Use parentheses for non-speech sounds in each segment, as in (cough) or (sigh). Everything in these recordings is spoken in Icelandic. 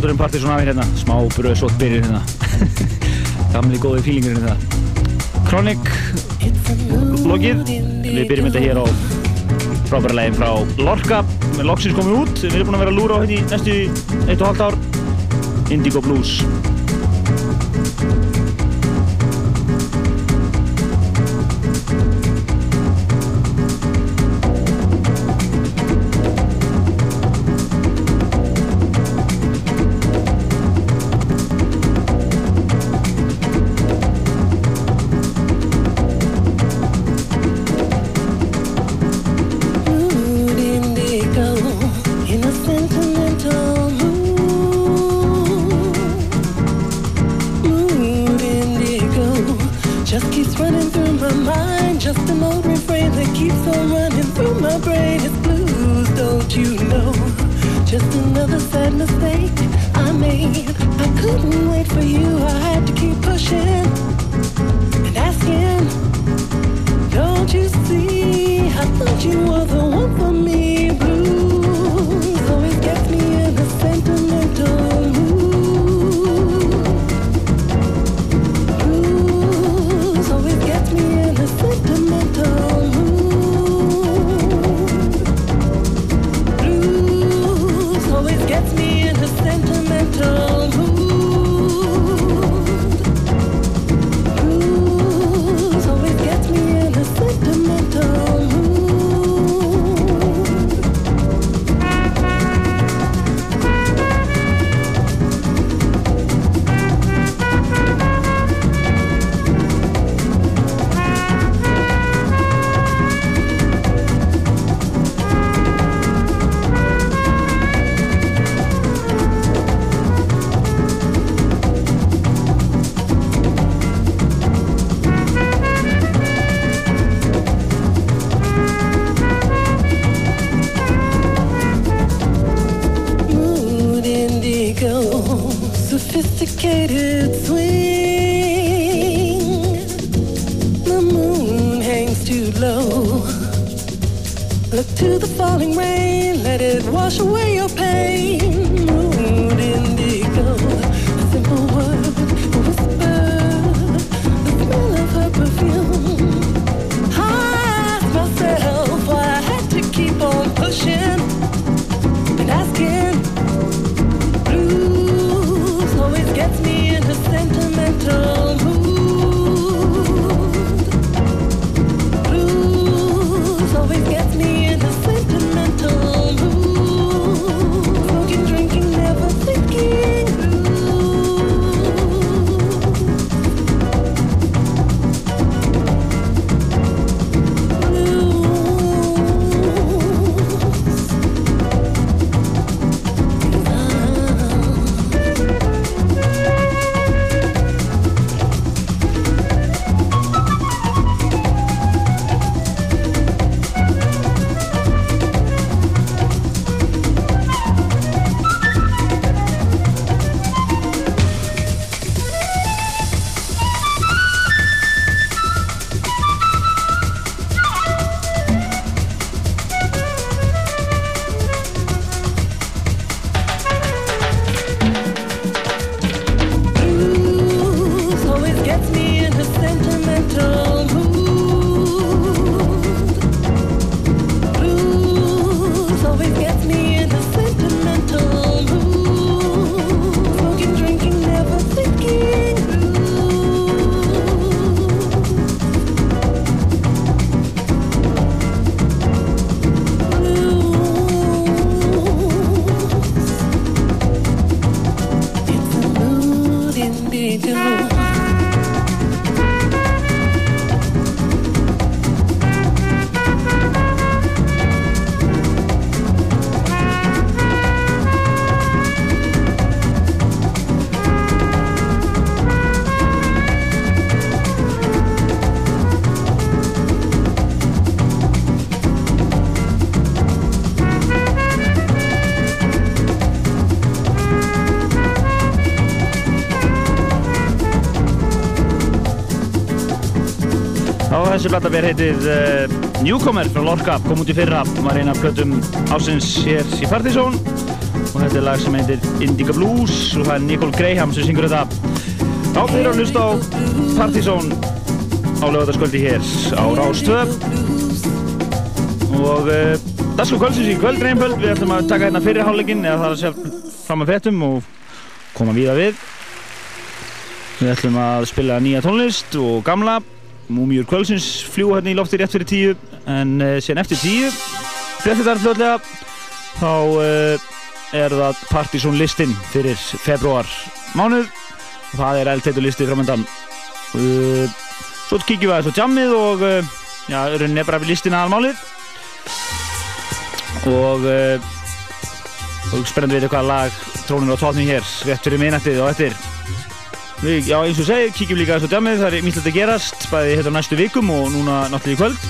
af þátturinn Partiðsson aðeins hérna, smá bröðsótt byrjun hérna. (laughs) Gamli góði fílingur hérna. Kronik, lokið. Við byrjum þetta hér á frábæra leginn frá Lorca. Loksins komið út, við erum búin að vera að lúra á hérna í næstu 1,5 ár. Indigo Blues. Þessi platta verið heitið uh, Newcomer frá Lorca, kom út í fyrra. Var eina af plötum ásins hér í Partizón. Og þetta er lag sem heitir Indica Blues og það er Nicole Graham sem syngur þetta. Þá fyrir að hlusta á Partizón á lögataskvöldi hér á Rástöð og uh, það sko kvöldsins í kvöld reynböld við ætlum að taka hérna fyrirhálegin eða það er segja fram að fettum og koma víða við. Við ætlum að spila nýja tónlist og gamla Múmiur kvöldsins fljúa hérna í lofti rétt fyrir tíu en uh, sen eftir tíu fyrir þetta fljóðlega þá uh, er það Partizón listin fyrir februar mánuð. Og það er eldteitu listi framöndan uh, svo kíkjum við aðeins á jammið og já, rauninni er bara við listin aðalmálið og og spennandi að vita hvaða lag trónir á tótning hér rétt fyrir minnættið og eftir við, já eins og segi, kíkjum líka aðeins á jammið það er mýllilegt að gerast, bæði hérna næstu vikum og núna náttúrulega í kvöld.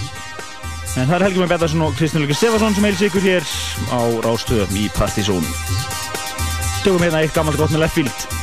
En það er Helgi Már Bettarsson og Kristján Lukki Stefansson sem heils ykkur hér á Rástöðum í Partizón. Tökum hérna eitt gammalt gott með Leftfield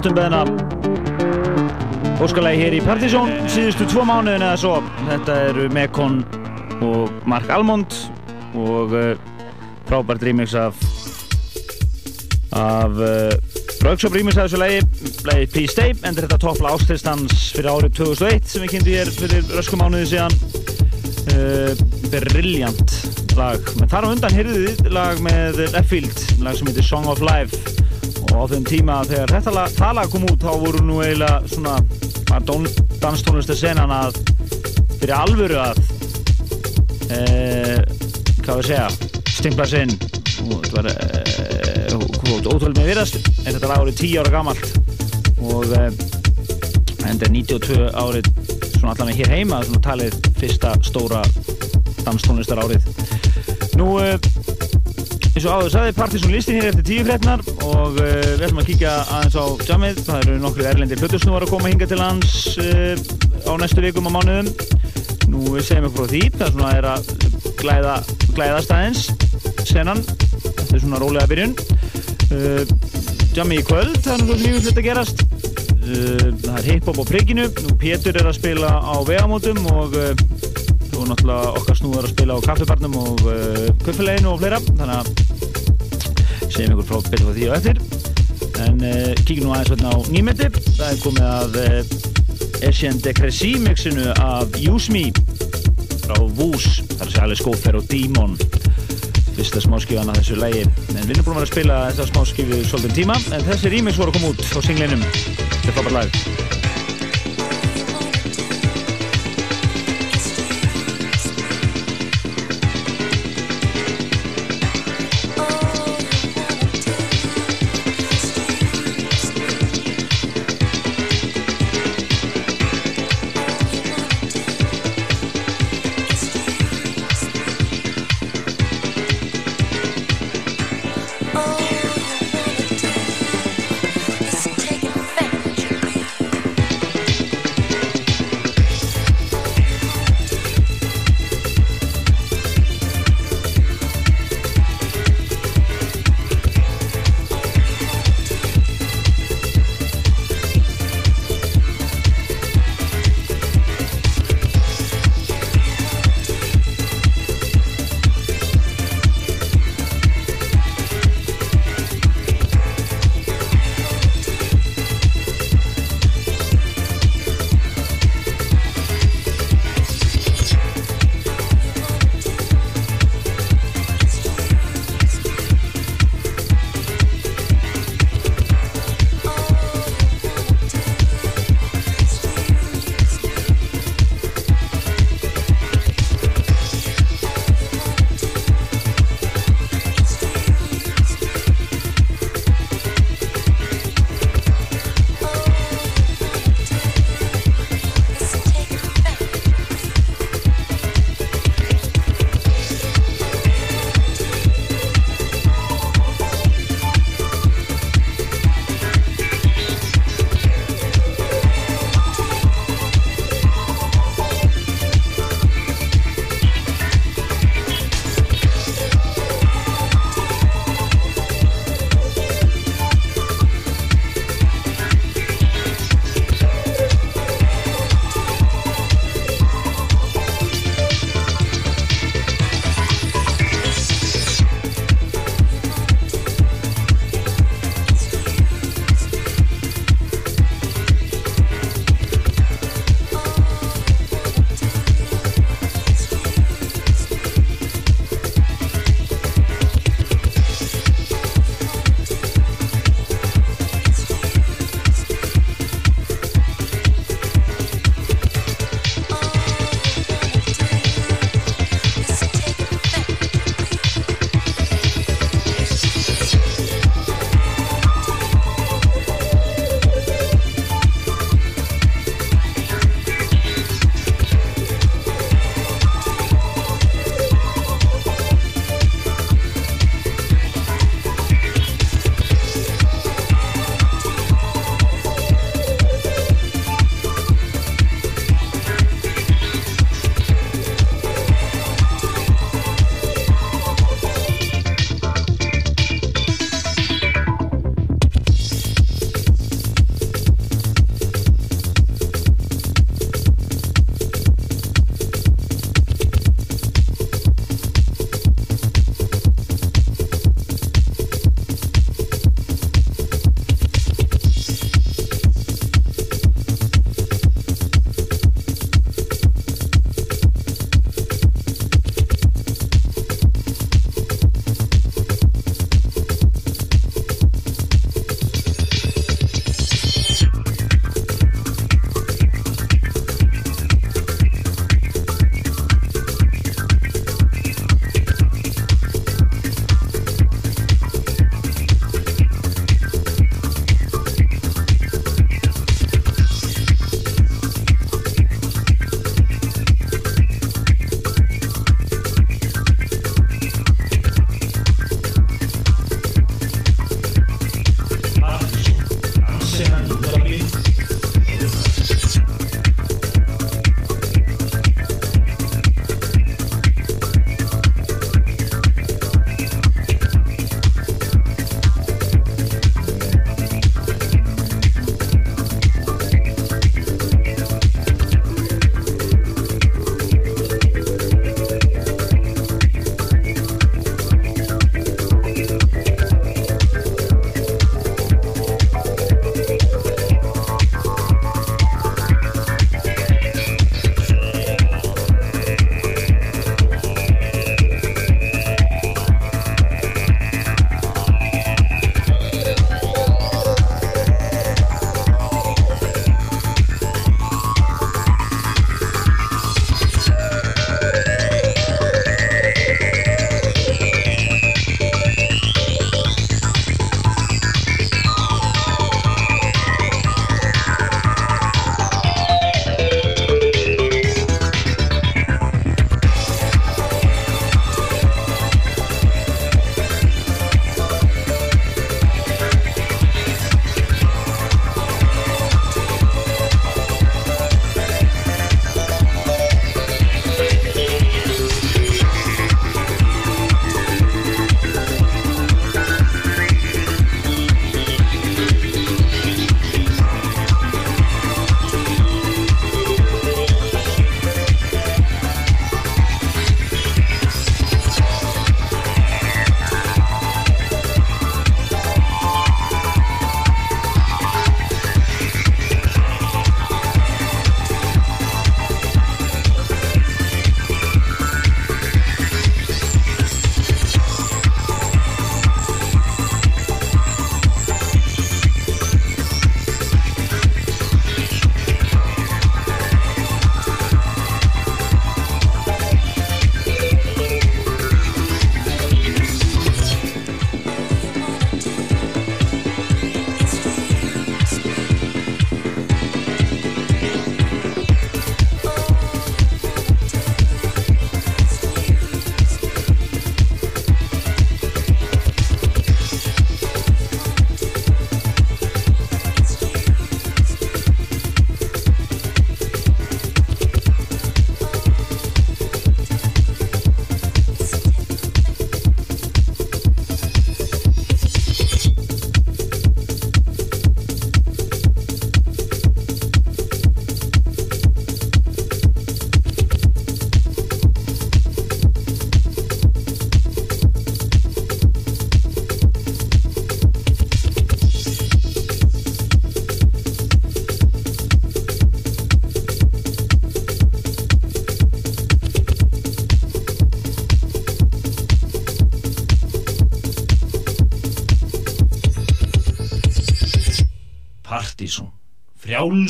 vera mestum beðna óskalagi hér í Partizón síðustu tvo mánuðin eða svo. Þetta eru Mekon og Mark Almond og uh, frábært remix af af uh, Rauksóp remix af þessu lagi, lagi Please Stay, endur þetta toppla áslistans fyrir árið 2001 sem við kynntum hér fyrir röskum mánuði síðan. Uh, Brilliant lag, menn þar á undan heyrðuð lag með Leffield, lag sem heitir Song of Life á þeim tíma þegar þetta lag kom út þá voru nú eiginlega svona var danstónlistu senan að fyrir alvöru að e, hvað við segja stimpla sinn og þetta var e, ótrúlega með virðast. En þetta lag árið 10 ára gammalt og e, þetta er 92 árið svona allavega hér heima svona talið fyrsta stóra danstónlistar árið nú eins og áður sagði Partiðsson listin hér eftir tíu frednar og uh, við ætlum að kíkja aðeins á jammið. Það eru nokkru erlendir hlutusnúar að koma hinga til lands uh, á næstu vikum og mánuðum. Nú segjum við frá því. Það svona er að glæða glæðast aðeins senan. Þetta er svona rólega byrjun. Uh, jammið í kvöld það er náttúrulega mjög hlut að gerast. Það er hip-hop á prigginu nú Pétur er að spila á vegamótum og og náttúrulega okkar snúðar að spila á kaffibarnum og uh, kuffileginu og fleira. Þannig að segjum ykkur frá betur því og eftir. En uh, kíkjum nú aðeins hérna á nýmyndi það er komið að uh, Asian Decresi mixinu af Use Me frá Woos. Það er sérlega skófer og Demon. Fyrsta smáskífan að þessu lægi en við erum búin að vera að spila þessa smáskífi svolítið tíma. En þessi remix voru að koma út á singlinum. Þetta er frábært lag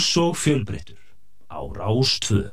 Frjáls og fjölbreytur á Rástvö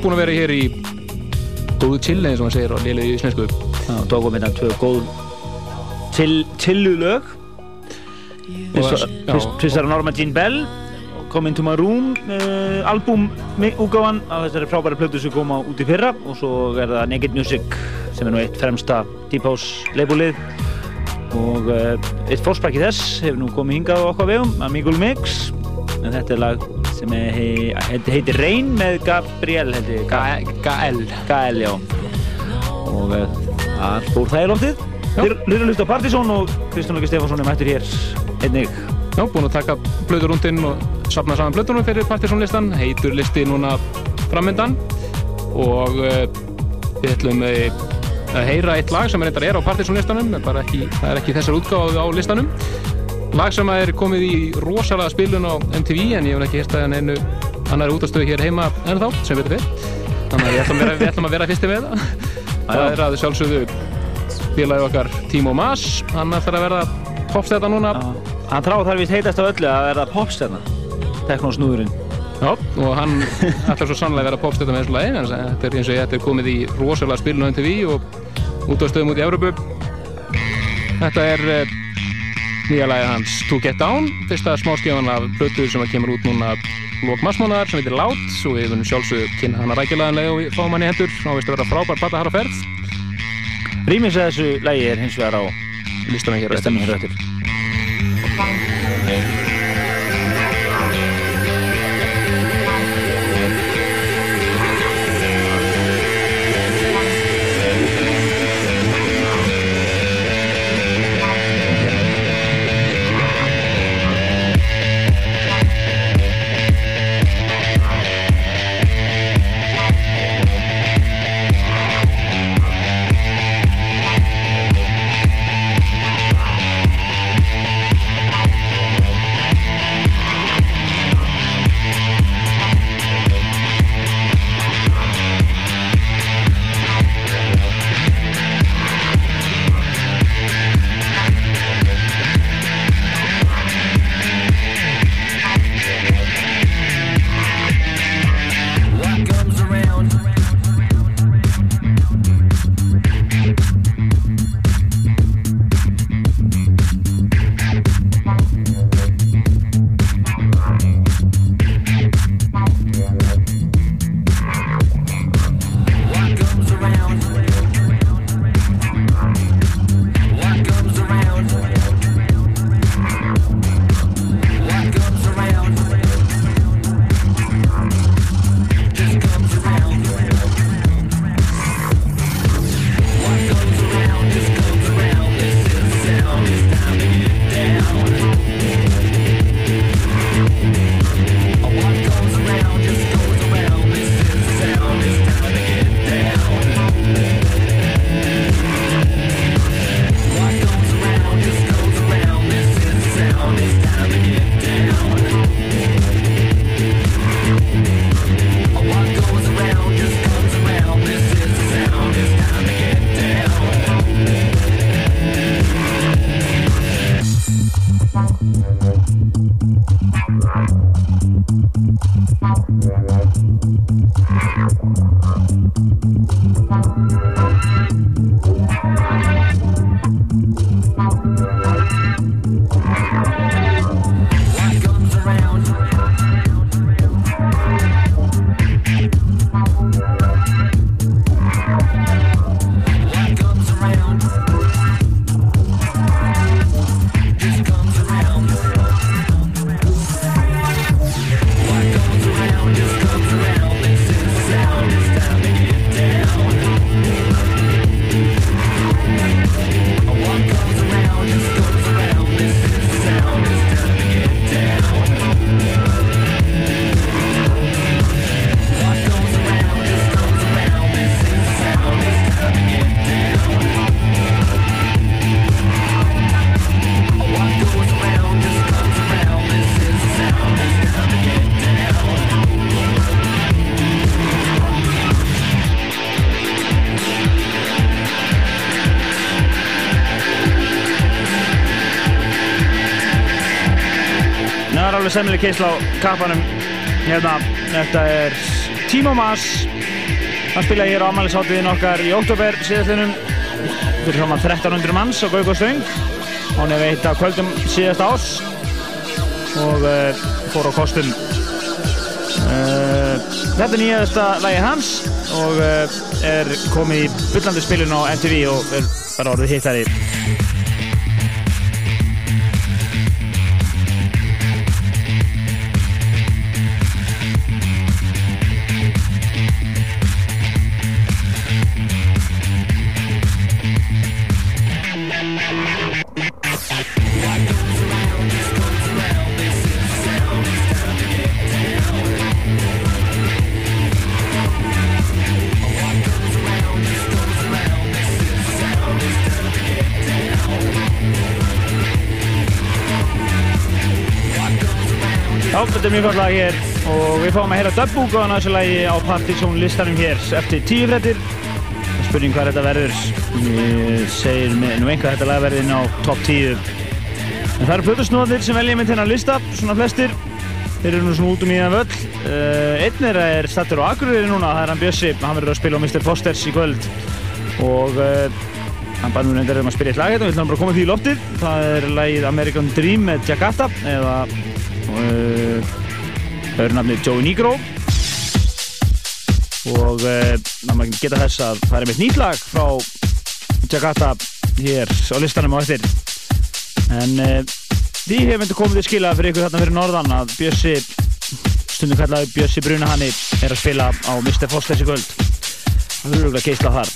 búin að vera hér í góðu chill eins og maður segir á liðlega í íslensku. Já, tókum við þetta góð chillu lög. Fyrst er Norma Jean Bell Come Into My Room uh, albúmúgáðan af þessari frábæri plötu sem kom á út í fyrra. Og svo er það Naked Music sem er nú eitt fremsta Deep House leifbúlið og uh, eitt fórsprakki þess hefur nú komið hingað á okkar vegum Amigul Mix. En þetta er lag sem er, hei, heitir, Rain með Gabriel heitir, Ga Gael. Gael, já. Og það fór það í eru að hlusta Partizón og Kristján Lóki Stefánsson er mættur hér einnig. Já, búin að taka blöðurúndinn og safna saman blöðunum fyrir Partiðsson-listan heitur listi núna framöndan og uh, við ætlum uh, að heyra eitt lag sem reyndar er á Partiðsson-listanum það er ekki þessar útgáðu á listanum lag sem er komið í rosalega spilun á MTV en ég hef ekki hérst að einu annar útastöðu hér heima en þá, sem við veitum við þannig að við ætlum að vera, við fyrsti með það. (laughs) Það er að sjálfsögðu félagi okkar Timo Maas hann ætlar að verða popstæta núna. Hann tráð þar vist heitast á öllu að verða popstæna Teknosnúðurinn Já, og hann ætlar svo sannlega að vera popstæta með þessu lagi en þetta er eins og þetta er komið í rosalega spilun á MTV og út á stöðum út í Európu Þetta er uh, nýja lagi hans To Get Down. Fyrsta smáskjöfan af blötu sem kemur út núna lók massmánaðar sem heitir Loud og við vunum sjálfsög kynna hana rækilaganlega og við fáum hann í hendur. Og við veist að vera frábær platta hara ferð. Rýmins að þessu lagi er hins vegar á listanum hér listanum hér alveg semnileg keisla á kappanum. Hérna, þetta er Timo Maas hann spilaði hér á amaliðsáttiðin okkar í oktober síðastlinnum fyrir svona 1300 manns á Gauk og Stöng. Hann er veitt að kvöldum síðast ás og uh, fór á kostum. Uh, þetta er nýjaðasta lægi hans og uh, er komið í byllandi spilun á MTV og er bara orðið hittari Er mjög gott lag hér og við fáum að heyra dubbúk á þessu lagi á Partizón listanum hér eftir tíu frettir. Spurning hvað þetta verður. Ég segir nú einhvað þetta lag verður inn á top 10. En það eru plötusnóðir sem velja með þennan lista, svona flestir. Þeir eru nú svona út um í það völl. Uh, einn er að er stattur á Akureyri núna, það er hann Bjössi. Hann verður að spila á Mr. Fosters í kvöld. Og uh, hann bæði mér reyndar um að spila eitt lag hérna, við ætlum bara að koma því í loftið. Það er lagið American Dream með Jakarta eða Það eru nafnið Joey Negro. Og það maður geta þess að það er meitt nýtt lag frá Jakarta hér á listanum á eftir. En því hefur myndið komið til skila fyrir ykkur þarna fyrir norðan að Bjössi stundum kallaði Bjössi Brunahanni er að spila á Mr. Fosters í kvöld. Það verður örgulega geisla þar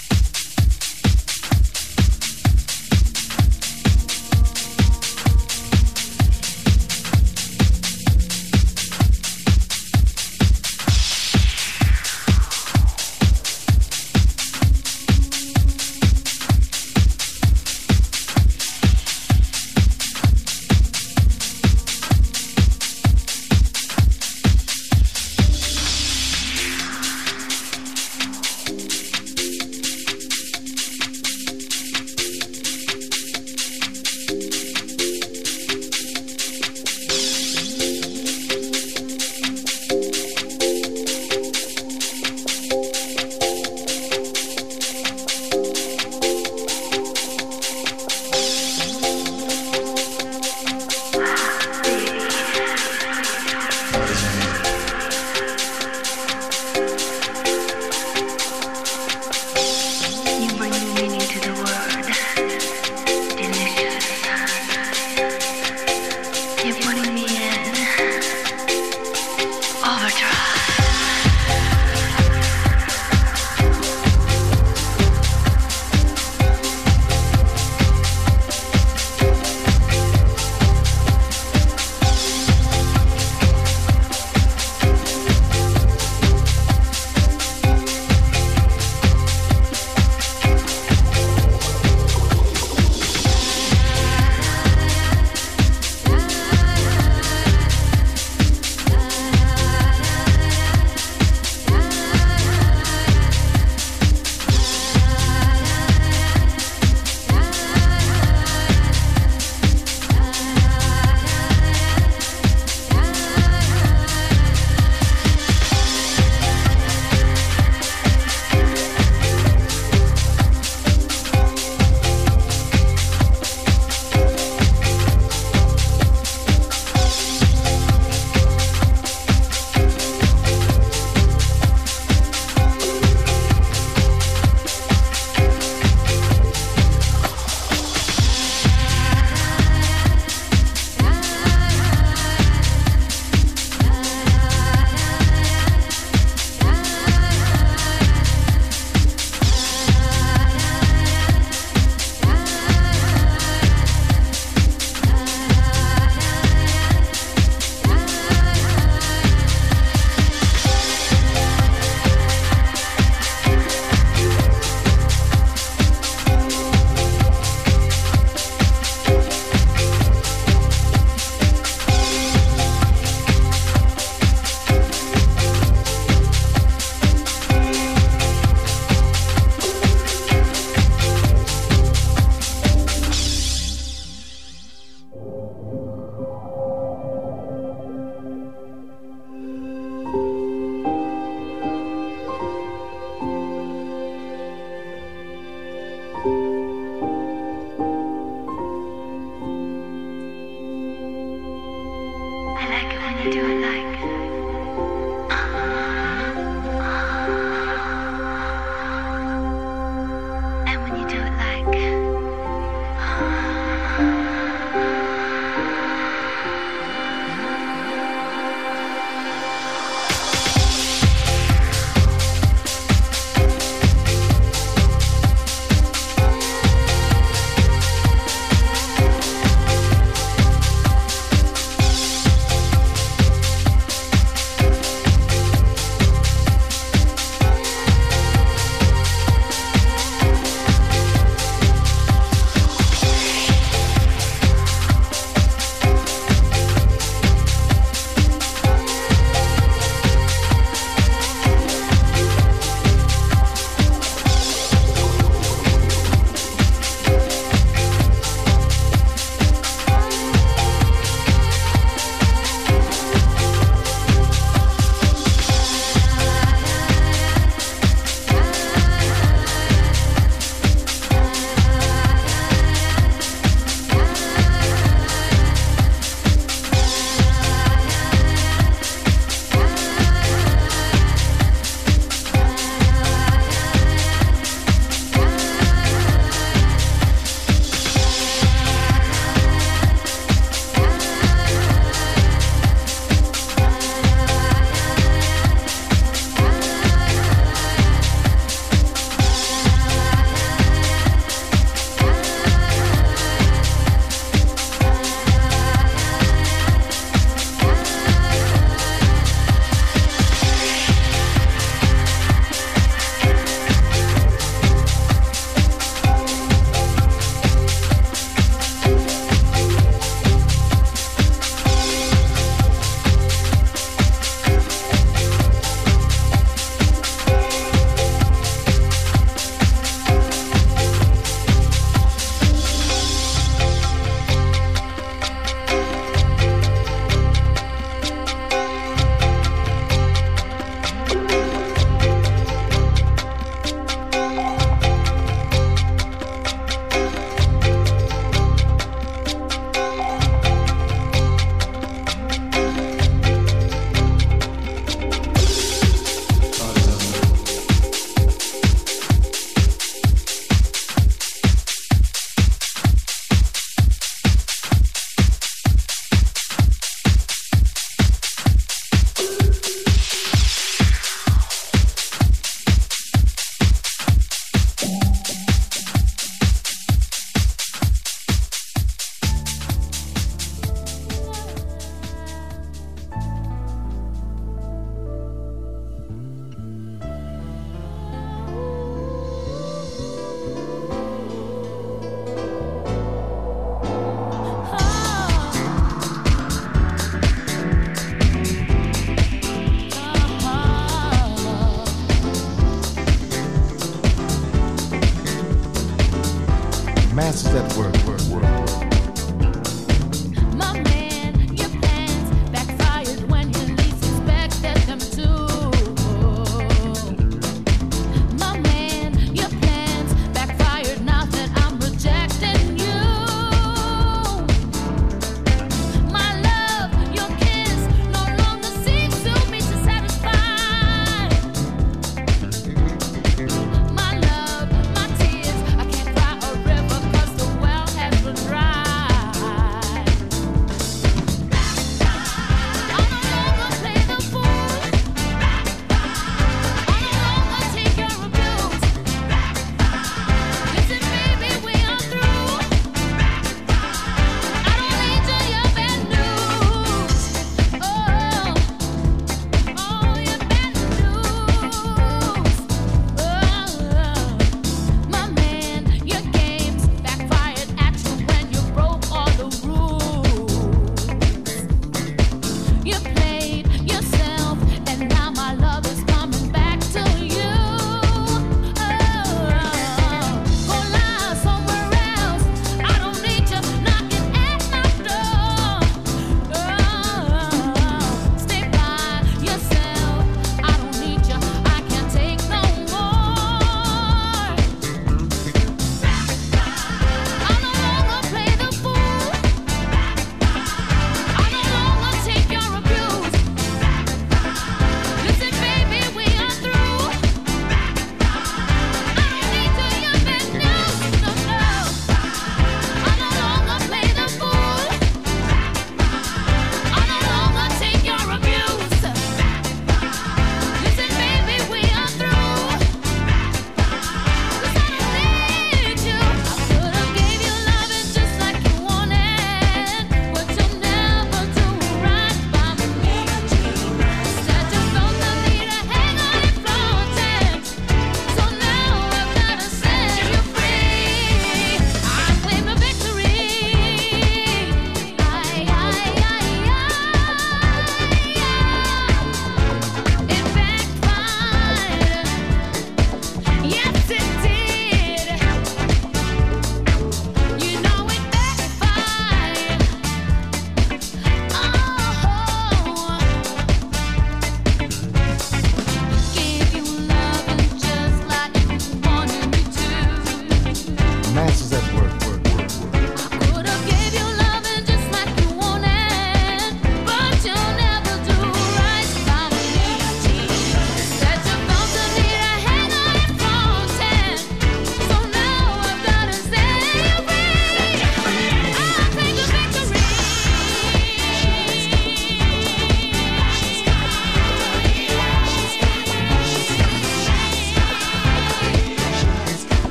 Masters at work,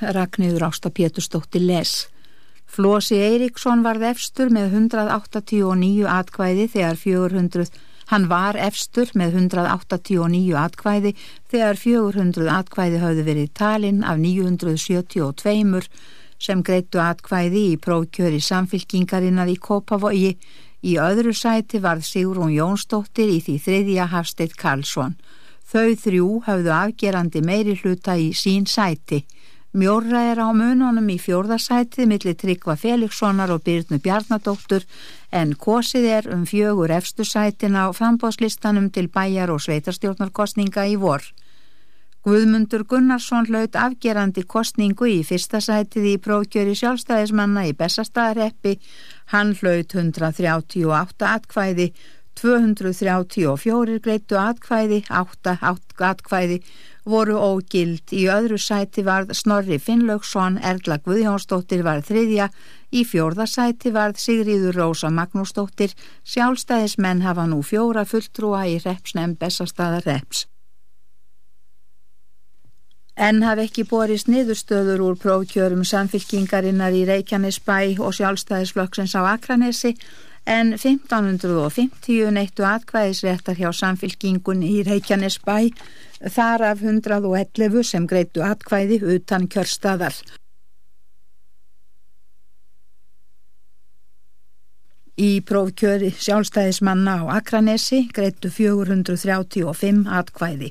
Fréttir Ragnhildur Ásta Pétursdóttir les. Flósi Eiríksson varð efstur með 189 atkvæði þegar 400, hann var efstur með 189 atkvæði þegar 400 atkvæði hafði verið talinn af 972 sem greittu atkvæði í prófkjöri samfylkingarinnar í Kópavogi. Í öðru sæti varð Sigrún Jónsdóttir í því þriðja Hafsteitt Karlsson. Þau þrjú hafðu afgerandi meiri hluta í sín sæti. Mjórra er á mununum í fjórðasætið millir Tryggva Felixsonar og Byrnu Bjarnadóttur en kosið er um fjögur efstu sætin á frambóðslistanum til bæjar og sveitarstjórnarkostninga í vor. Guðmundur Gunnarsson hlaut afgerandi kostningu í fyrsta sætið í prófkjöri sjálfstæðismanna í Bessastæðareppi. Hann hlaut 138 atkvæði 234 greittu atkvæði, 8 atkvæði voru ógild. Í öðru sæti varð Snorri Finnlaugsson, Erla Guðjónsdóttir varð þriðja, í fjórða sæti varð Sigriður Rósa Magnúsdóttir, sjálfstæðismenn hafa nú fjóra fulltrúa í repsnefn Bessastaða reps. En haf ekki borist niðurstöður úr prófkjörum samfylkingarinnar í Reykjanesbæ og sjálfstæðisflokksins á Akranesi en 1550 neittu atkvæðisréttar hjá samfylkingunni í Reykjanesbæ þar af 111 sem greittu atkvæði utan kjörstaðar. Í prófkjöri sjálfstæðismanna á Akranesi greittu 435 atkvæði.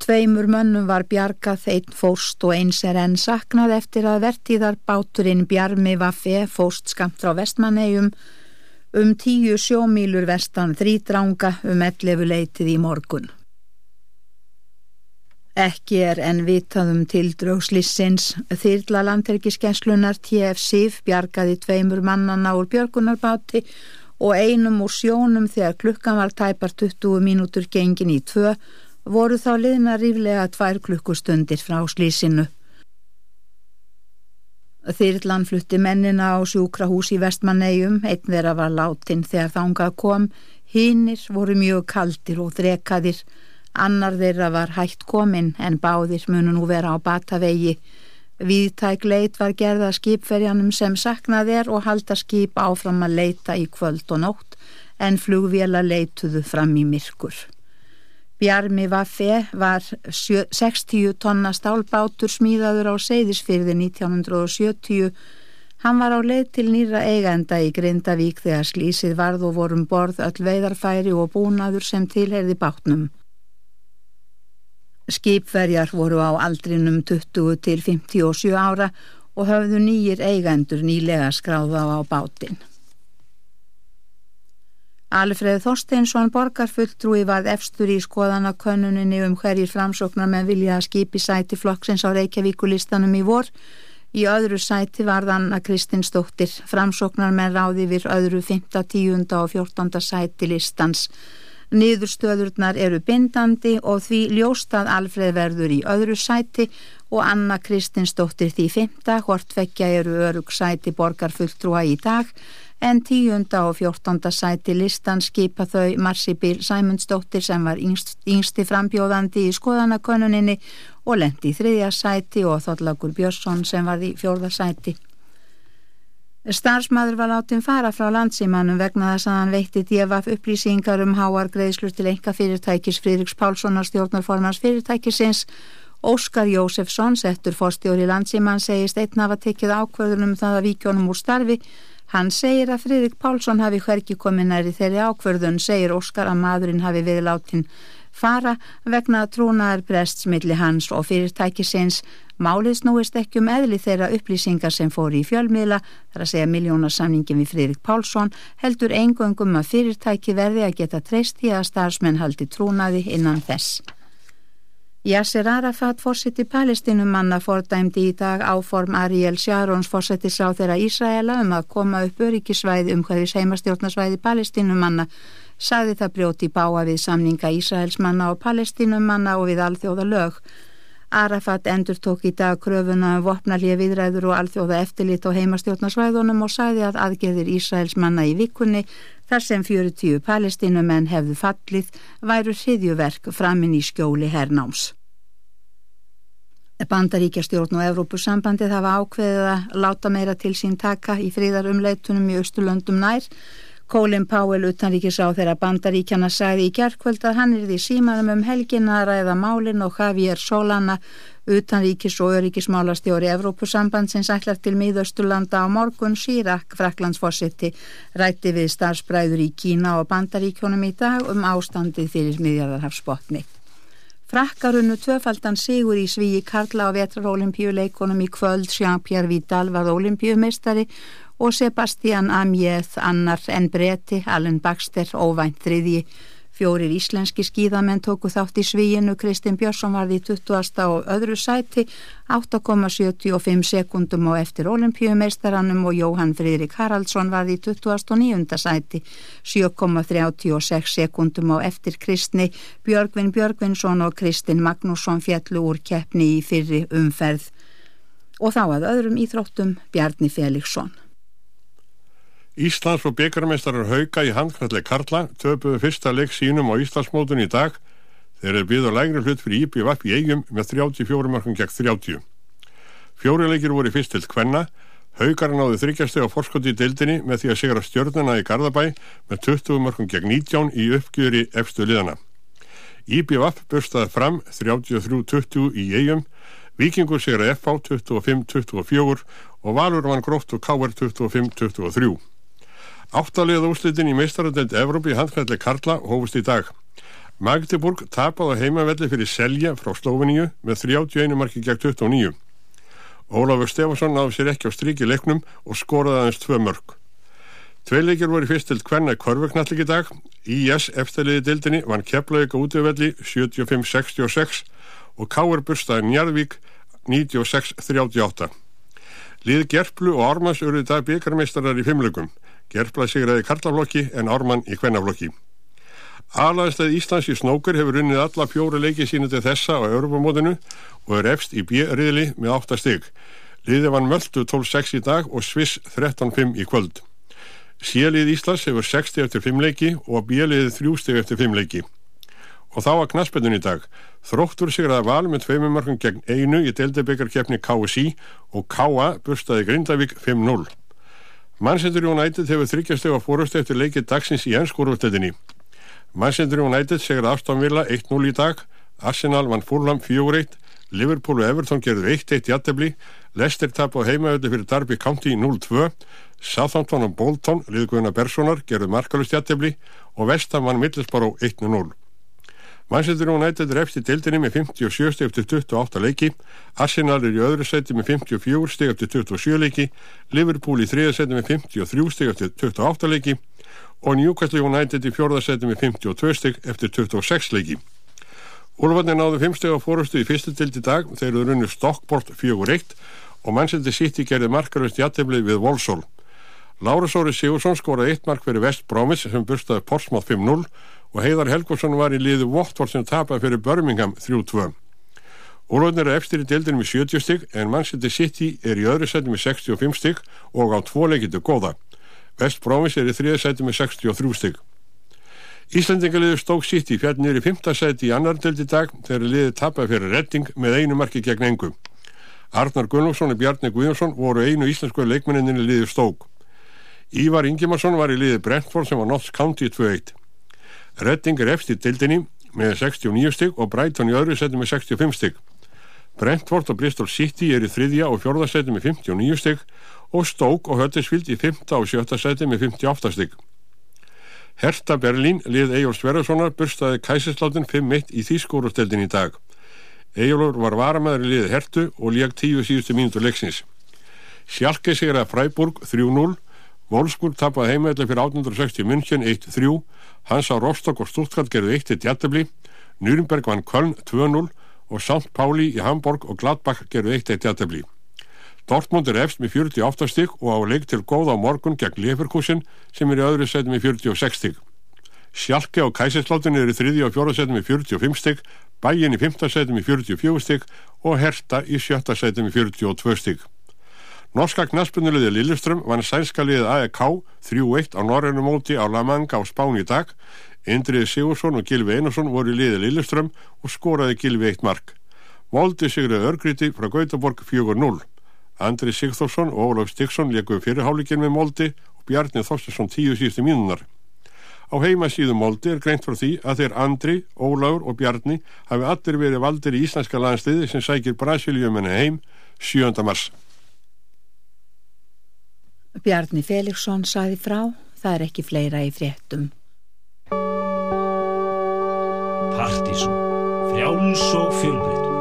Tveimur mönnum var bjargað, einn fóst og eins er enn saknað eftir að vertíðar báturinn Bjarmi Vaffe fóst skamt frá vestmannegjum um tíu sjómílur vestan þrýdranga um ellefu leitið í morgun. Ekki er enn vitað um tildrögslissins þyrla landherkiskenslunar TF-SIF bjargaði tveimur mannana úr björgunarbáti og einum úr sjónum þegar klukkan var tæpar 20 mínútur gengin í tvö voru þá liðna ríflega tvær klukkustundir frá slísinu. Þyrlan flutti mennina á sjúkrahús í vestmannegjum, einn vera var látin þegar þangað kom, hinnir voru mjög kaldir og drekaðir, annar þeirra var hægt komin en báðir munu nú vera á batavegi. Víðtæk leit var gerða skipferjanum sem saknað er og halda skip áfram að leita í kvöld og nótt en flugvela leituðu fram í myrkur. Bjarmi Vaffe var 60 tonna stálbátur smíðaður á Seyðisfyrði 1970. Hann var á leið til nýra eigenda í Grindavík þegar slísið varð og vorum borð öll veidarfæri og búnaður sem tilherði bátnum. Skipverjar voru á aldrinum 20 til 57 ára og höfðu nýjir eigendur nýlega skráða á bátinn. Alfreð Þorsteinsson borgarfulltrúi varð efstur í skoðana könnuninni um hverjir framsóknar með vilja að skipi sæti flokksins á Reykjavíkulistanum í vor. Í öðru sæti varð Anna Kristinsdóttir, framsóknar með ráði við öðru 5., 10. og 14. sæti listans. Niðurstöðurnar eru bindandi og því ljóstað Alfreð verður í öðru sæti og Anna Kristinsdóttir því 5. hvort vekja eru örug sæti borgarfulltrúa í dag en tíunda og fjórtonda sæti listan skipa þau Marsipil Sæmundsdóttir sem var yngst, yngsti frambjóðandi í skoðanakönuninni og lendi í þriðja sæti og Þollagur Björnsson sem var í fjórða sæti. Starsmaður var látin fara frá landsímanum vegna þess að hann veitti djefaf upplýsingar um háar greiðslur til enga fyrirtækis Fridriks Pálssonar stjórnarformans fyrirtækisins Óskar Jósefsson, settur fórstjóri landsíman, segist einn af að tekið ákvörðunum það að víkjónum úr starfi Hann segir að Fridrik Pálsson hafi hverki komið næri þeirri ákverðun, segir Óskar að maðurinn hafi við látin fara vegna trúnaðar brests milli hans og fyrirtækisins Málið snúist ekki um eðli þeirra upplýsingar sem fóri í fjölmiðla, þar að segja miljónarsamningin við Friðrik Pálsson, heldur engöngum að fyrirtæki verði að geta treyst í að starfsmenn haldi trúnaði innan þess. Yasser Arafat fórsiti palestinumanna fordæmdi í dag áform Ariel Sharons fórsetis á þeirra Ísraela um að koma upp öryggisvæði um hverjus heimastjórnarsvæði palestinumanna sagði það brjóti báa við samninga Ísraelsmanna og palestinumanna og við alþjóða lög. Arafat endur tók í dag kröfuna um vopnarlið viðræður og alþjóða eftirlit á heimastjórnarsvæðunum og sagði að aðgerðir Ísraelsmanna í vikunni þar sem 40 palestinumenn hefðu fallið væru hriðjuverk framinn í skjóli hernáms. Bandaríkjastjórn og Evrópusambandið hafa ákveðið að láta meira til sín taka í fríðarumleitunum í Östurlöndum nær. Colin Powell utanríkis á þeirra bandaríkjana sagði í gerðkvöld að hann er því símanum um helgina að ræða málin og Javier Solana Utanríkis og öryggismálastjóri Evrópusambandsins ætlar til miðausturlanda á morgun Sírak, Fraklandsfossitti, rætti við starfsbræður í Kína og Bandaríkjónum í dag um ástandið fyrir miðjarðarhafsbotni. Frakkarunnu tvöfaldan sigur í svíi Karla á vetrarolimpíuleikonum í kvöld Jean-Pierre Vidal var olimpíumeistari og Sebastian Amieth annar en breti, Allen Baxter, óvænt þriðji Fjórir íslenski skíðamenn tóku þátt í svíinu, Kristinn Björnsson varði í 20. og öðru sæti, 8,75 sekundum og eftir olimpíumeistaranum og Jóhann Fridrik Haraldsson varði í 29. sæti, 7,36 sekundum og eftir Kristni, Björgvin Björgvinsson og Kristinn Magnússon fjallu úr keppni í fyrri umferð. Og þá að öðrum íþróttum Bjarni Felixson. Íslands og byggarmeistarar hauka í handknalleg Karla töpuðu fyrsta leik sínum á Íslandsmótun í dag þeir eru byggð á lægri hlut fyrir IBVF í eigum með 34 markum gegn 30. Fjóri leikir voru fyrst til Kvenna Haukar náðu þryggjasteg á forskoti í deildinni með því að sigra stjörnuna í Garðabæ með 20 markum gegn 19 í uppgjöri efstu liðana. IBVF börstaði fram 33-20 í eigum Vikingur sigra FH 25-24 og Valur vann gróft og K.R. 25-23. Áttaliða úslitin í meistaradelt Evrópi handkvæðli Karla hófust í dag. Magdeburg tapaði heimavelli fyrir Selja frá Slóveníu með 31 marki gegn 29. Ólafur Stefansson náðu sér ekki á stríki leiknum og skoraði aðeins tvö mörg. Tveileikir voru fyrst til korveknallik í dag. IS eftirliði dildinni vann Keflavík á útöfelli 75-66 og K.R. burstaði Njarðvík 96-38. Lið Gerplu og Ármanns í dag byggarmeistarar í fimmlögum. Gerpla sigraði karlaflokki en Ármann í kvennaflokki. Alaðistæð Íslands í snókur hefur unnið alla fjóru leiki sínu til þessa á Europamótinu og er efst í B-riðli með 8 stygg. Liðið vann Möldu 12-6 í dag og Sviss 13-5 í kvöld. Síalið Íslands hefur 60 eftir 5 leiki og B-liðið 3 stygg eftir 5 leiki. Og þá að knaspetun í dag. Þróttur sigraði val með tveimum markum gegn einu í deildabekkarkeppni KSI og K.A. burstaði Grindavík 5-0. Manchester United hefur þryggjasteg á fórustu eftir leikið dagsins í ennskóruftetinni. Manchester United segir Aston Villa 1-0 í dag, Arsenal vann Fulham 4-1, Liverpool og Everton gerðu 1-1 í aðtefli, Leicester tap á heimaöldu fyrir Darby County 0-2, Southampton og Bolton, liðgöðuna Berssonar, gerðu markalust í aðtefli og Vestham vann Middlesbrough 1-0. Manchester United er eftir deildinni með 57 steg eftir 28 leiki, Arsenal er í öðru seti með 54 steg eftir 27 leiki, Liverpool í þriða seti með 53 steg eftir 28 leiki og Newcastle United í fjórða seti með 52 steg eftir 26 leiki. Úlfarnir náðu 5 steg á fórustu í fyrstu dild í dag, þeir eru runnu Stockport 4-1 og Manchester City gerði markarvist jætteflið við Volsól. Lára Sóri Sigursson skoraði eitt mark fyrir West Bromwich sem burstaði Portsmouth 5-0 og Heiðar Helgvarsson var í liðu Votvort sem tapaði fyrir Birmingham 3-2. Úrlóðin eru eftir í deildinum í 70 stygg en Manchester City er í öðru seti með 65 stygg og á tvo leikindu góða. West Bromwich er í þriða seti með 63 stygg. Íslandingaliður stók City fjall nýri í 5. seti í annar deild í dag þegar liðið tapaði fyrir redding með einu marki gegn engu. Arnar Gunnlófsson og Bjarni Guðjónsson voru einu íslensku leikmenninni liðið stók. Ívar Ingimarsson var í liðið Brentford sem var Notts County 2-1. Redding er eftir dildinni með 69 stygg og Brighton í öðru seti með 65 stygg. Brentford og Bristol City er í þriðja og fjórða seti með 59 stygg og Stoke og Huddersfield í 5. og 7. seti með 58 stygg. Herta Berlín lið Ejól Sverjasonar burstaði kæsinsláttinn 5-1 í Þýskórusteldin í dag. Ejólur var varamæður í liði Hertu og lég tíu síðustu mínútur leiksins. Sjálke sigraði Freiburg 3-0, Wolfsburg tapaði heimaðlega fyrir 1860 München 1-3, Hansa Rostock og Stuttgart gerði 1-1 jættabli, Nürnberg vann Köln 2-0 og St. Pauli í Hamburg og Gladbach gerði 1-1 jættabli. Dortmund er efst með 48 stygg og á leik til góða á morgun gegn Leverkusen sem er í öðru setjum með 46 stygg. Sjálke og Kæsinsláttun eru þriði og fjóra setjum með 45 stygg, Bæin í 5. setjum með 44 stygg og Herta í 7. setjum með 42 stygg. Norska knaspunulegði Lilleström vann sænska liðið AEK 3-1 á Norrönu móti á La Manga á Spán í dag. Indriði Sigursson og Gilvi Einarsson voru í liðið Lilleström og skoraði Gilvi 1 mark. Voldi sigriði Örgríti frá Gautaborg 4-0. Andri Sigþórsson og Ólaf Stiggsson leikuði fyrirháligin með Moldi og Bjarni Þorstinsson 10 síðustu mínunar. Á heimasíðu Moldi er greint frá því að þeir Andri, Ólafur og Bjarni hafi allir verið valdir í íslenska landsliði sem sækir Brasiliumenni heim 7. mars. Bjarni Felixson saði frá, það er ekki fleira í fréttum. Partíson, frjáls og fjölbreytur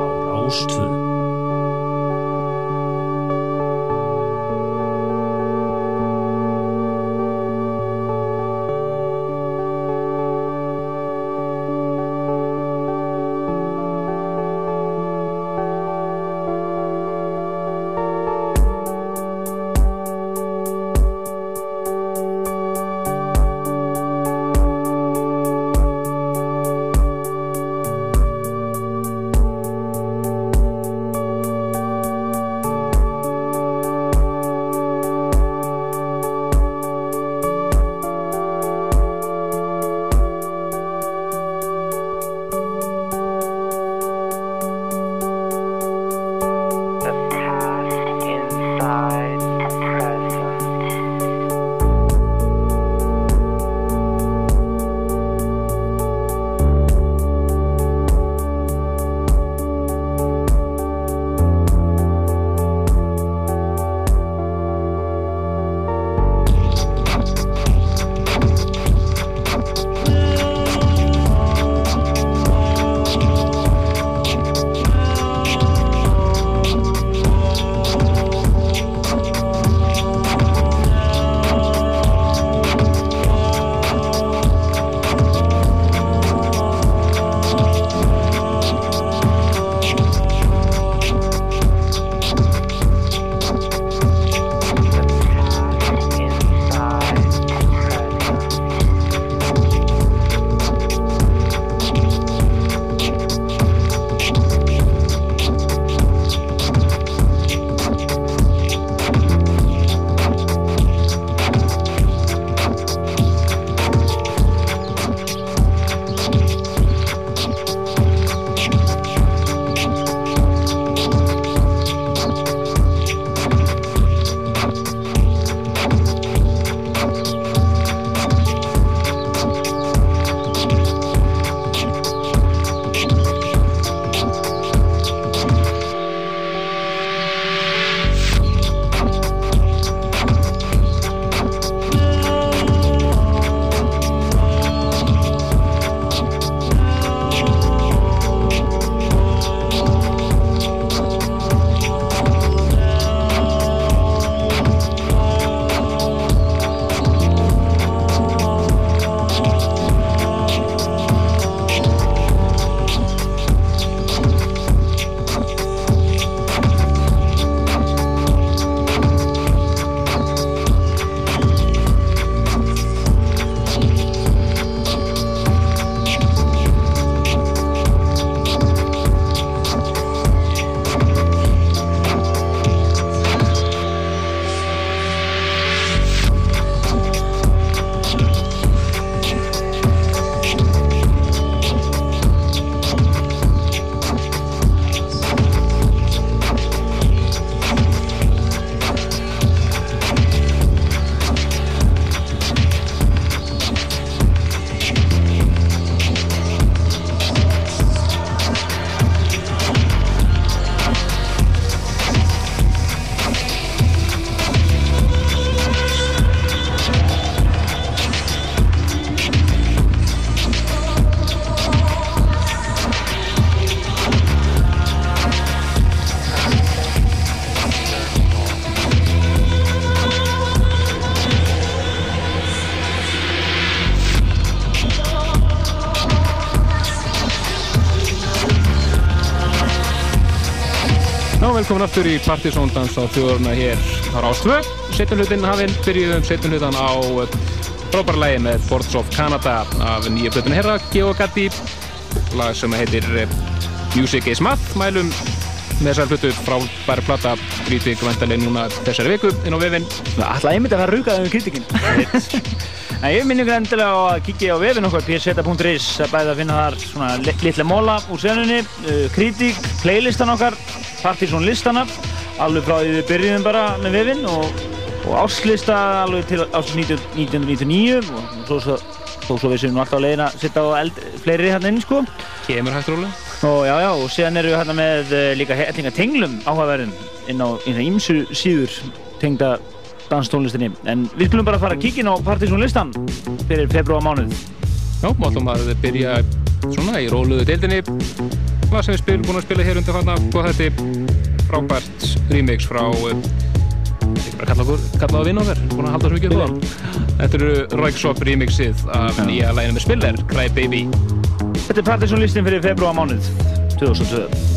á Rástvöðu. Velkomin aftur í Partizóndans á þjóðurna hér á Rástvö. Setjum hlutin hafinn, byrjuðum setjum hlutan á eh, frábæra lægi með Boards of Canada af nýja plötunni herra, Geogati, lag sem heitir eh, Music is Math, mælum með þessar hlutu frábæra plata, grítið vantarlega núna þessari viku inn á vefinn. Alltaf einmitt að vera rugað um kritikinn. (laughs) En ég minn ykkur endilega á að kíkja á vefin okkar pseta.is að bæða að finna þar svona li- litla móla úr senunni, uh, kritík, playlistan okkar, Partizón listana, alveg frá því við byrjuðum bara með vefin og, og áslista alveg til árs 1999 og svo, svo, þó svo við séum nú alltaf að leiðina að setja á eld, fleiri hérna inn sko. Kemur hægt rólega. Og já, já, og síðan erum við hérna með uh, líka hellinga tenglum áhugaverðin inn á ímsu síður tengda danstónlistinni. En við skulum bara fara að kíkja inn á Partizón listan fyrir februar mánuð. Já, máttum að byrja svona í róluðu deildinni. Lag sem við spil, búin að spila hér undir hana og þetta er frábært remix frá eh, ekki bara kalla á vinn okkar búin að halda svo mikið upp á það. Þetta eru Ræksop remixið af nýja læginu með Spiller, Cry Baby. Þetta er Partizón listin fyrir februar mánuð 2002.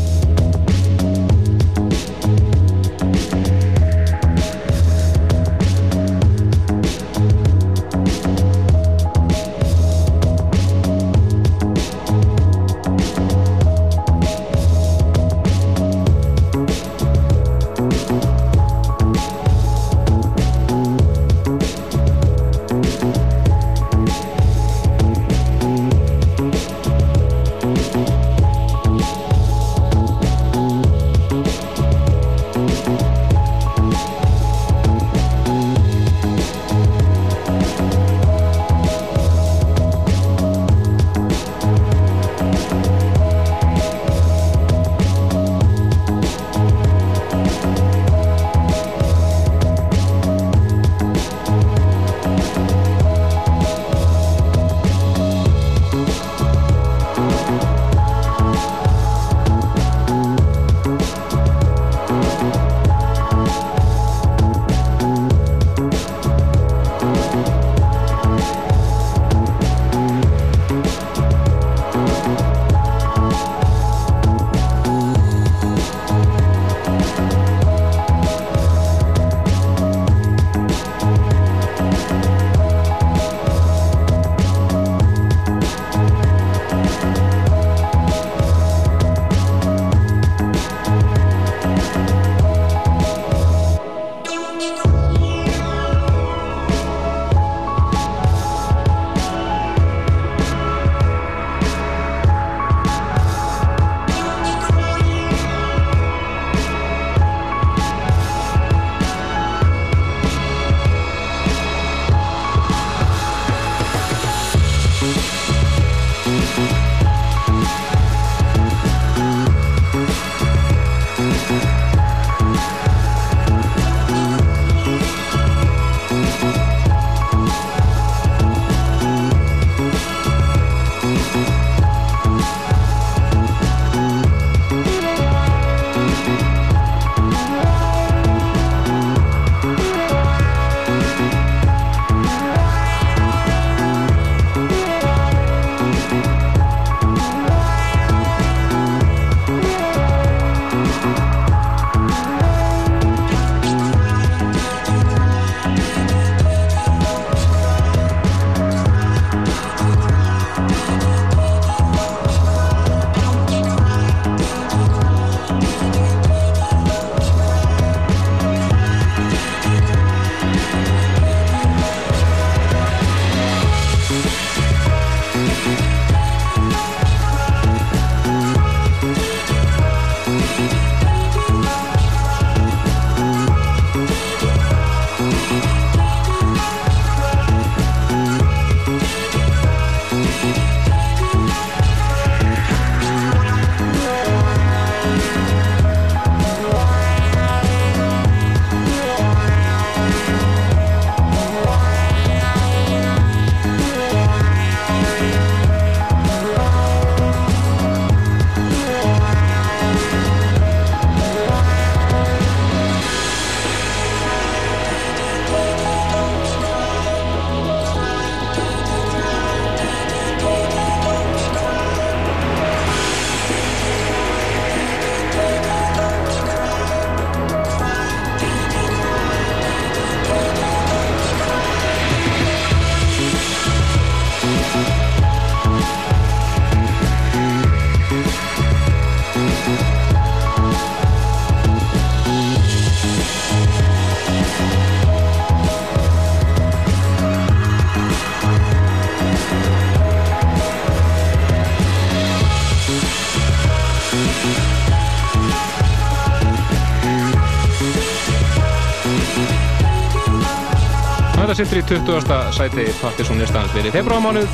sittur í 20. sæti Partiðsson listans fyrir februarmánuð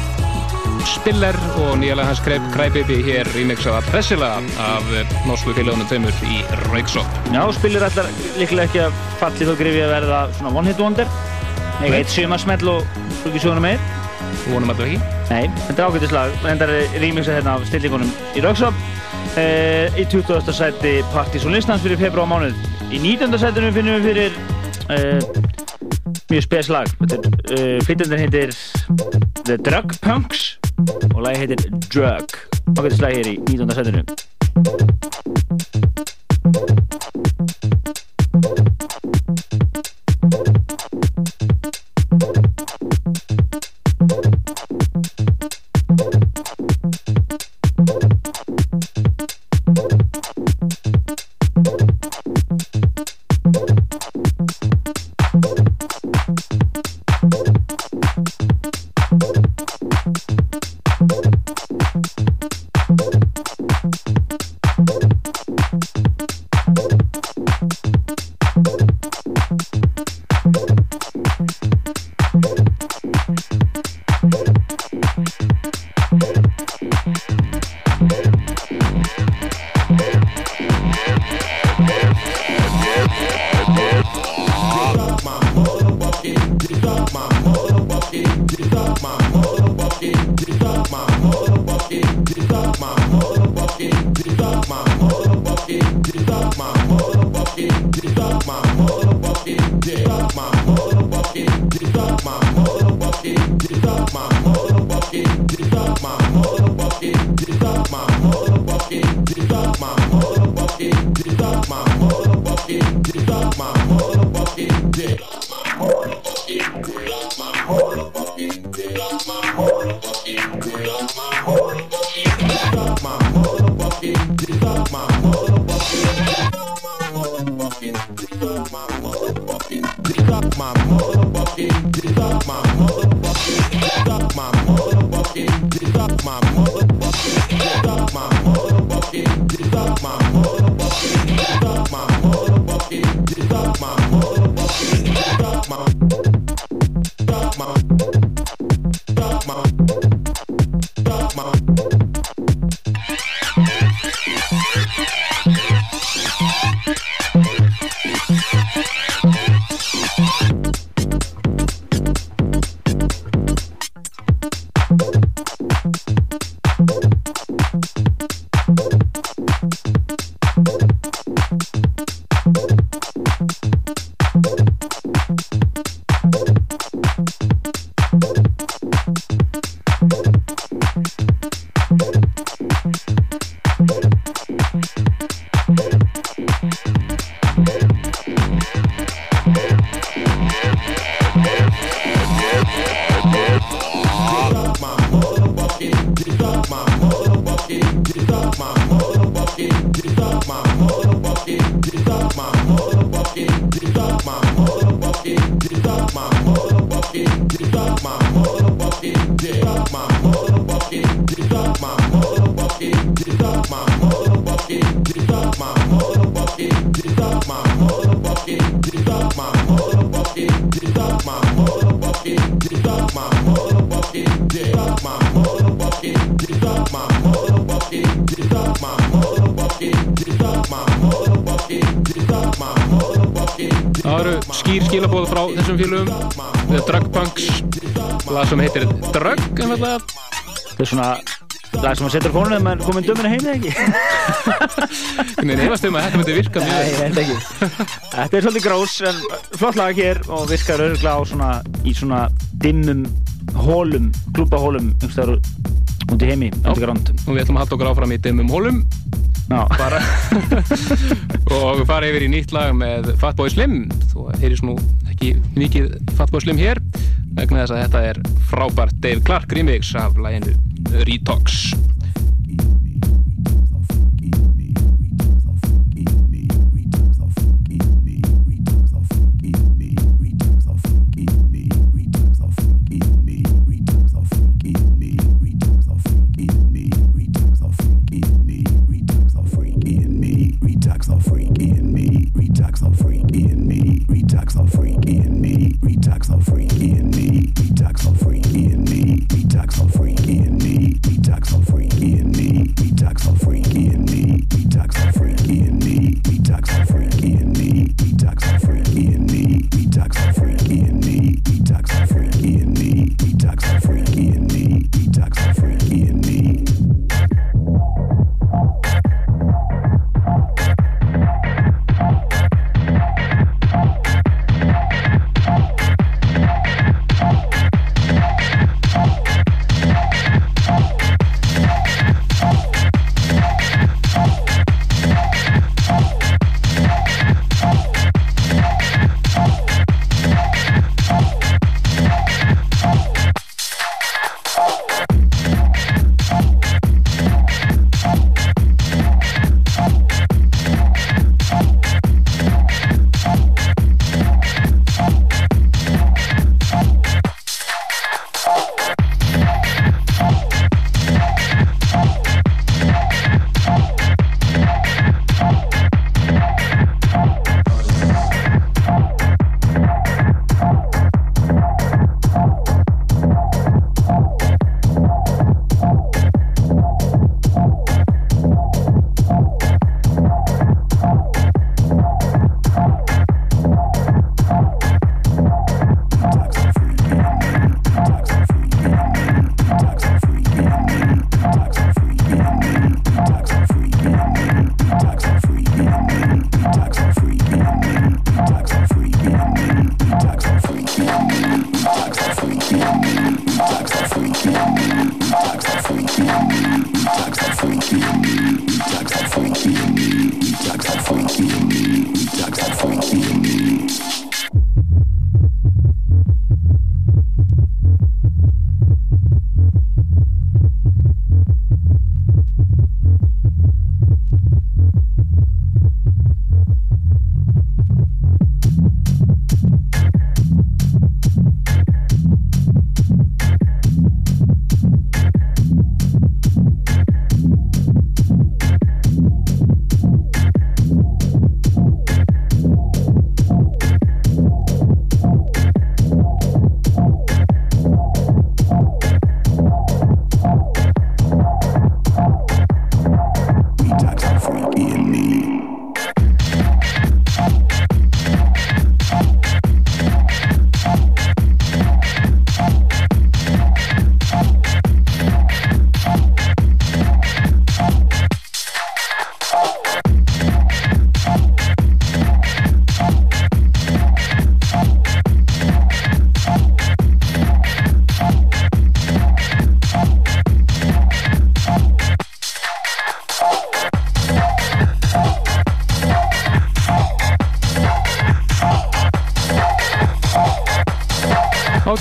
Spiller og nýjalega hans Crybaby hér remixað að pressila af norsku félagunum tveimur í Rauksop. Já, Spiller ætlar líklega ekki að falli þó grifi að verða svona one hit wonder. Nei, eitt sumarsmell og ekki söguna meir. Þú vonum alltaf ekki? Nei, þetta er ágættislag. Þetta er remixað hérna af stillingunum í Rauksop. Uh, í 20. sæti Partiðsson listans fyrir februarmánuð. Í 19. sætinu finnum við fyrir uh, mjög spes lag. Uh, Flytjandinn heitir The Drug Punks og lagi heitir Drug ágættislega hér í 19. setinu svona lag sem að setja fónum ef maður komið döminu heim eða ekki? Nei, nefnast um að þetta myndi virka Nei, mjög ég held ekki. Þetta er svolítið grós en flott lag hér og virkar örgulega á svona í svona dimmum hólum, klúbahólum einhverstaðar út í heimi og við ætlum að halda okkur áfram í dimmum hólum bara (laughs) og fara yfir í nýtt lag með Fatboy Slim. Þú heyris nú ekki mikið Fatboy Slim hér vegna þess að þetta er frábært Dave Clark remix af laginu Retox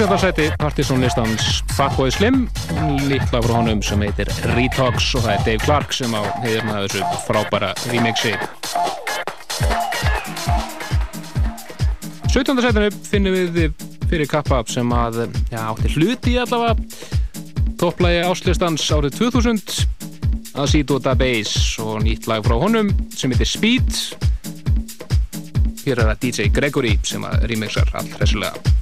17. partísón listans Fatboy Slim lítla frá honum sem heitir Retox og það er Dave Clark sem á heiðurna þessu frábæra remixi 17. setinu finnum við fyrir kappapp sem að já, átti hluti allavega topplægi áslistans árið 2000 að Sidota Bass og nýtt lag frá honum sem heitir Speed hér er það DJ Gregory sem að remixar allt þessulega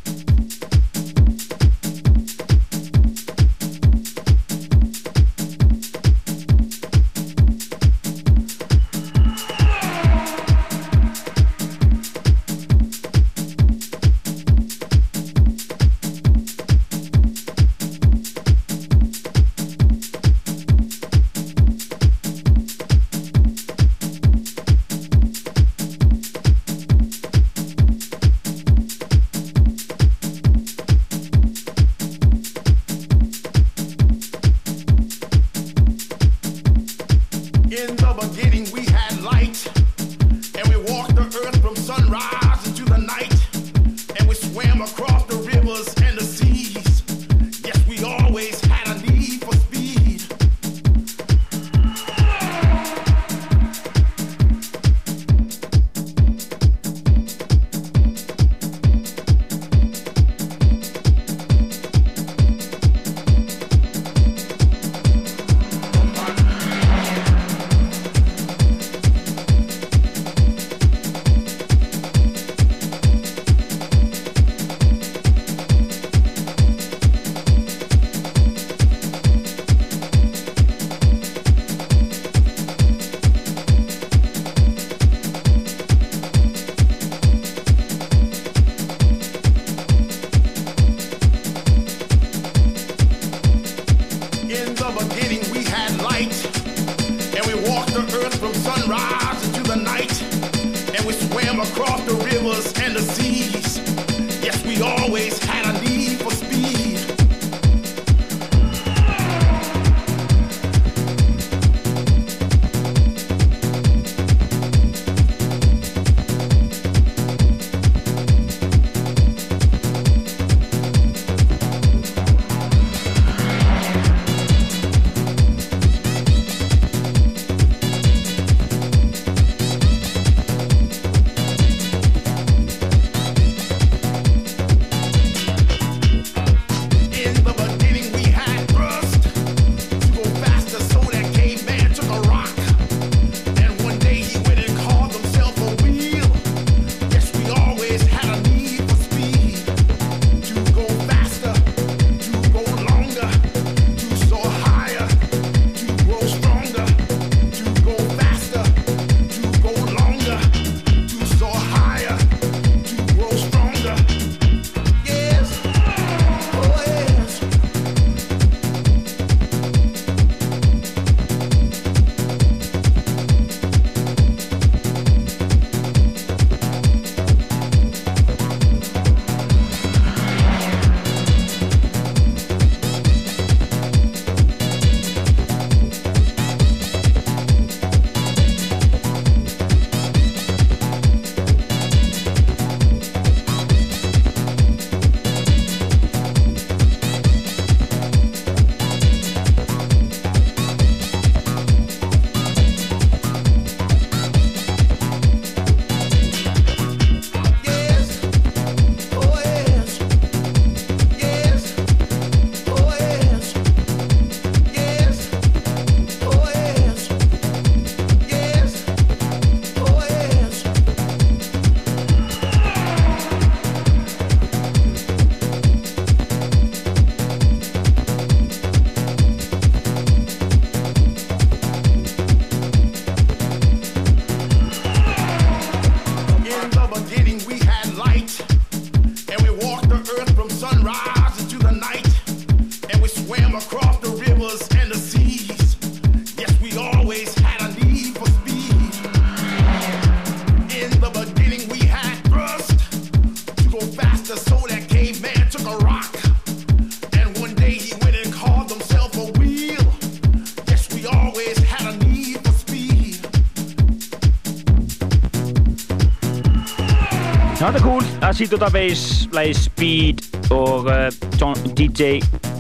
Acid Database, lagi Speed og uh, John, DJ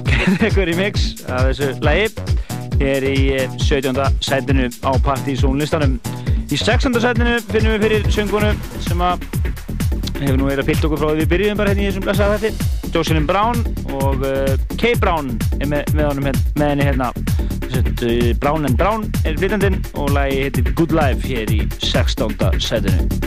Kerekur (laughs) í mix af þessu lagi hér í uh, 17. sætinu á Partizón listanum í 16. sætinu finnum við fyrir söngunum sem að hefur nú verið að pilt okkur frá því við byrjuðum bara hérna í þessum blessaða þetta Jocelyn Brown og uh, Kay Brown er með, með, honum, hérna- með henni hérna uh, Brown and Brown er flytandinn og lagi heitir Good Life hér í 16. sætinu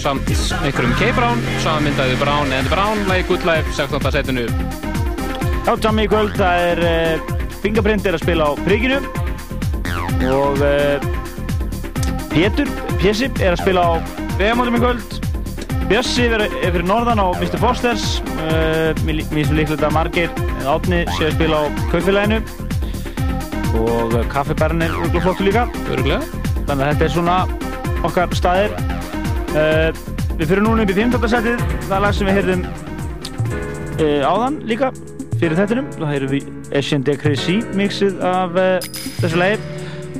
samt einhverjum K-Brown, samanmyndaði Brown and Brown, lagi Good Life, 16. setinu. Já, í kvöld, það er uh, Fingerprint er að spila á Príkinu og uh, Pétur, Pjessip er að spila á Vegamótum í kvöld Bjössi er, fyrir norðan á Mr. Fosters uh, mér finnst líklega að margir átni sé að spila á Kaufélaginu og Kaffeberinn er flottu líka þannig að þetta er svona okkar staðir uh, við fyrir núna upp í 15. setið það er lag sem við heyrðum uh, áðan líka fyrir þettinum þá heyrðum við Asian Decreasy mixið af uh, þessu lagi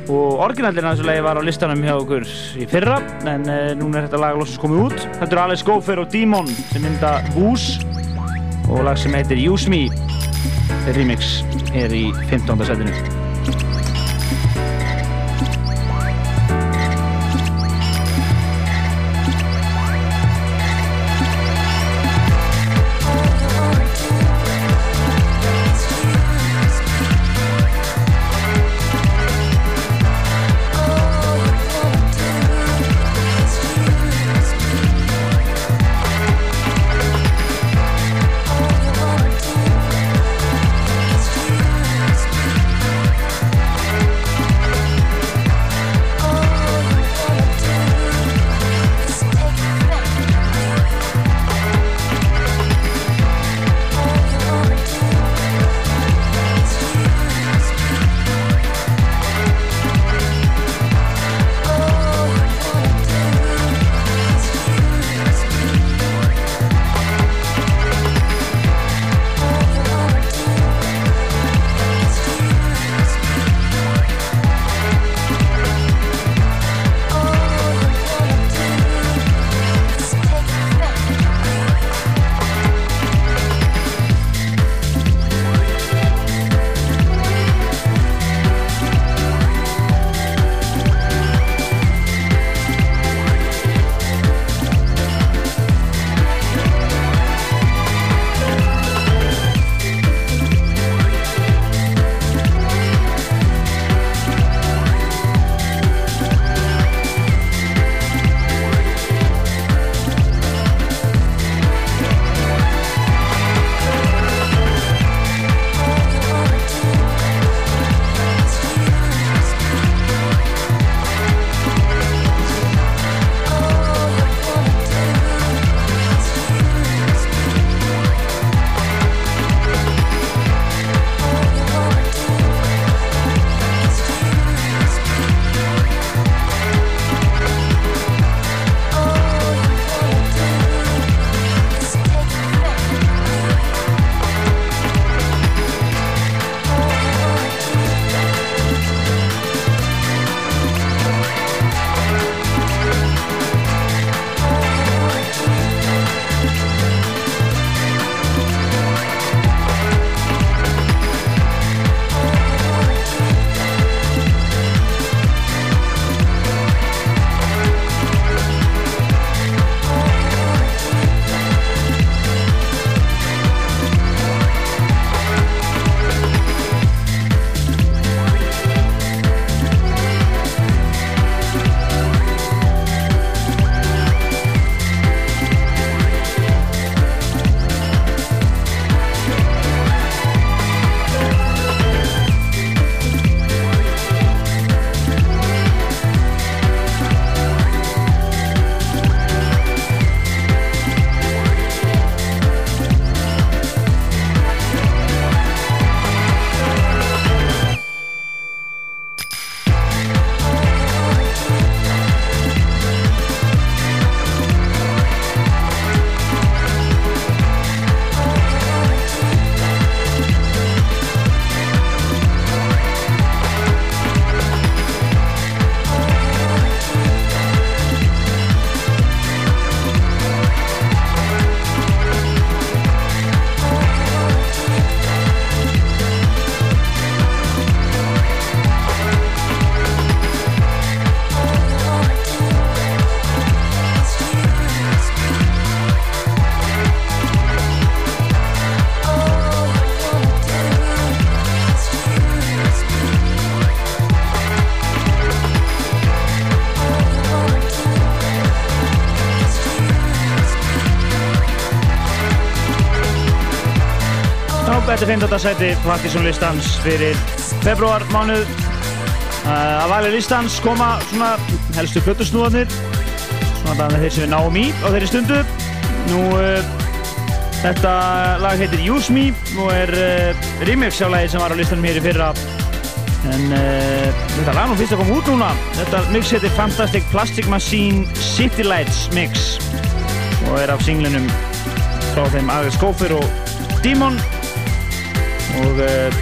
og orginallin af þessu lagi var á listanum hjá okkur í fyrra en núna er þetta lag loksins komið út þetta er Alice Gopher og Demon sem mynda Hús og lag sem heitir Use Me remix er í 15. setinu 15. sæti Partisan listans fyrir februar mánuð. Uh, að valja listans koma svona helstu plötusnúðanir, svona þannig þeir sem við náum í á þeirri stundu. Nú, uh, þetta lag heitir Use Me og er uh, remix á lagi sem var á listanum hér í fyrra. En þetta lag nú fyrst að koma út núna. Þetta mix heitir Fantastic Plastic Machine City Lights Mix og er af singlinum frá þeim Agus Gófur og Dímon og uh,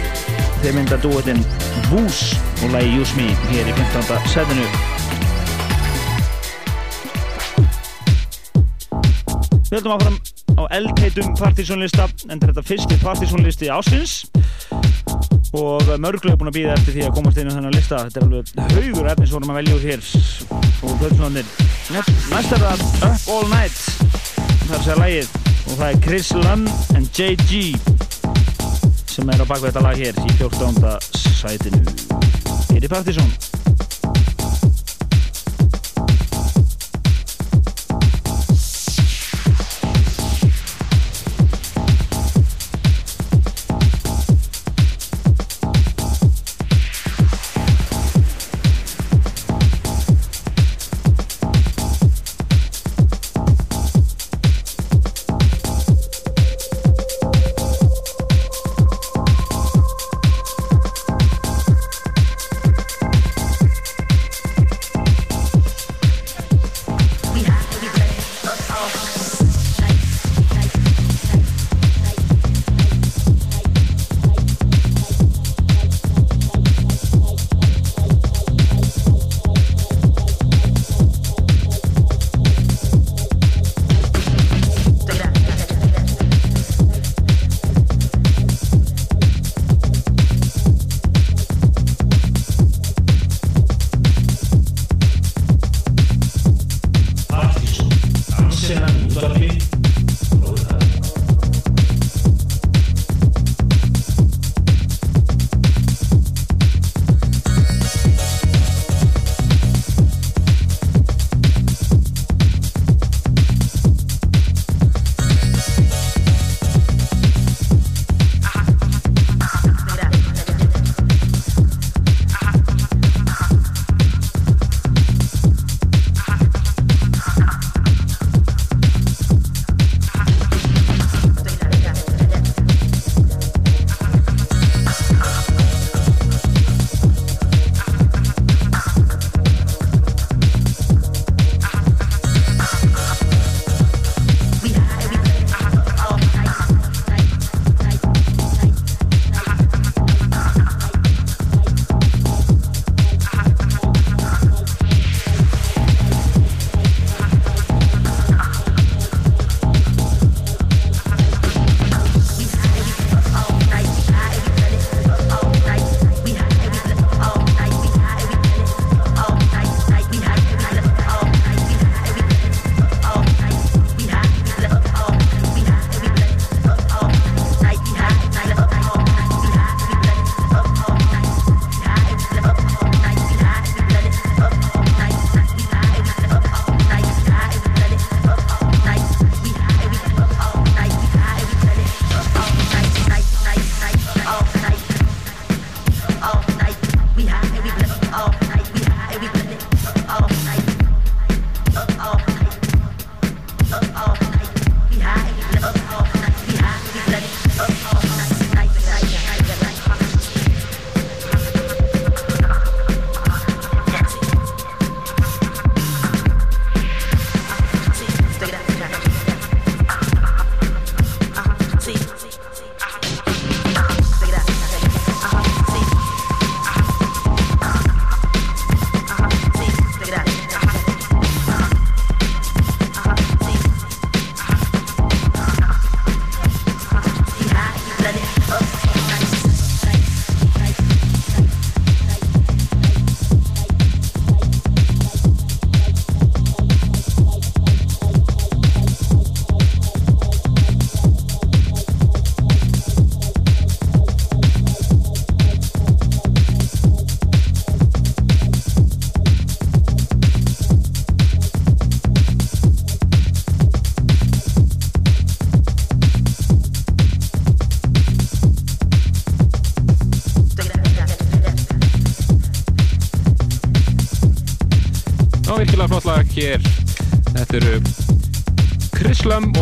þeir mynda dúetinn Bús og lagi Use Me hér í 15. setinu. Við höldum áfram á eldheitum partysónlista en þetta fyrsti partysónlisti ásins og mörglega búin að býða eftir því að komast inn á þennan lista. Þetta er alveg haugur efni svo að velja úr hér. Og hlutnóðnir næst er það Up All Night. Það er segja lagið. Og það er Chris Lunn and JG sem er á bakveg þetta lag hér í 14. sætinu Hér er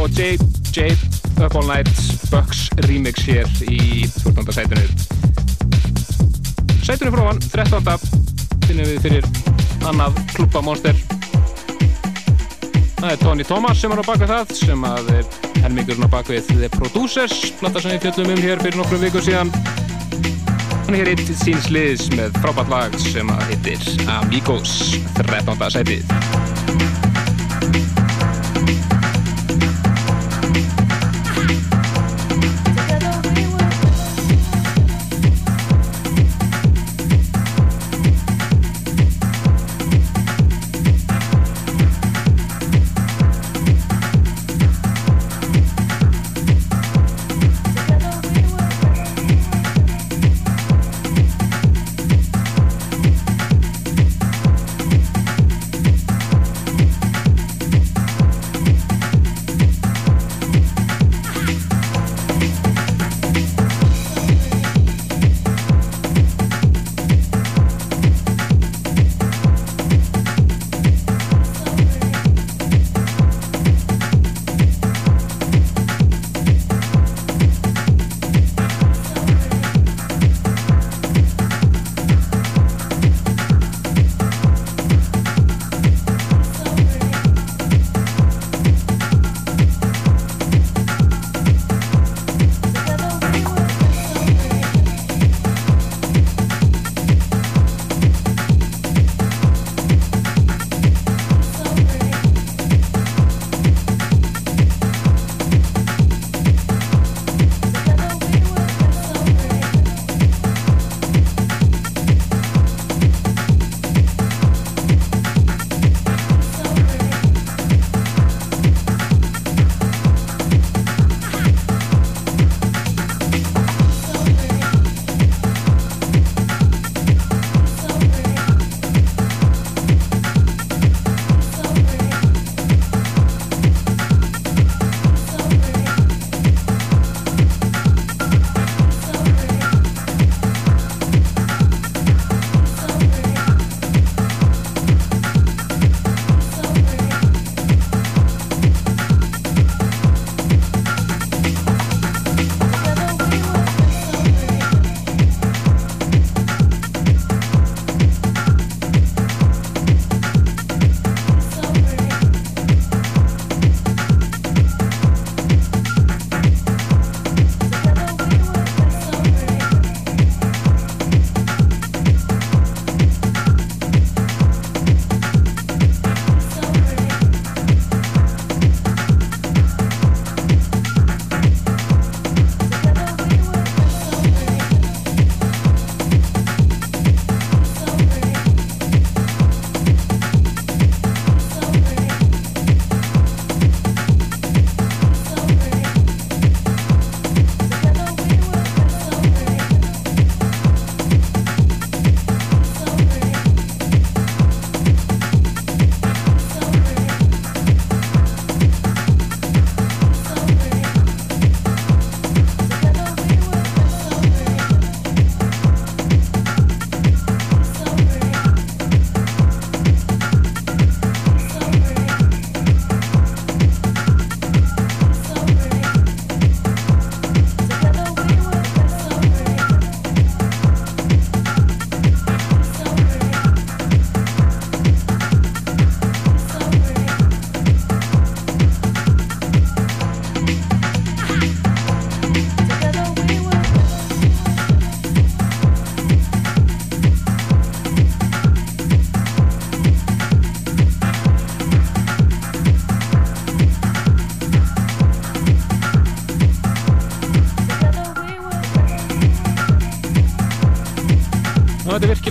og J. J. Up All Night Bucks remix hér í 14. sætinu Sætinu frá hann, 13. finnum við fyrir annað klubbamonster Það er Tony Thomas sem er á baka það sem að helmingurinn á bakvið The Producers, platta sem við fjöllum um hér fyrir nokkrum vikur síðan Hann er hér eitt síns liðs með frábært lag sem að hittir Amigos 13. sætið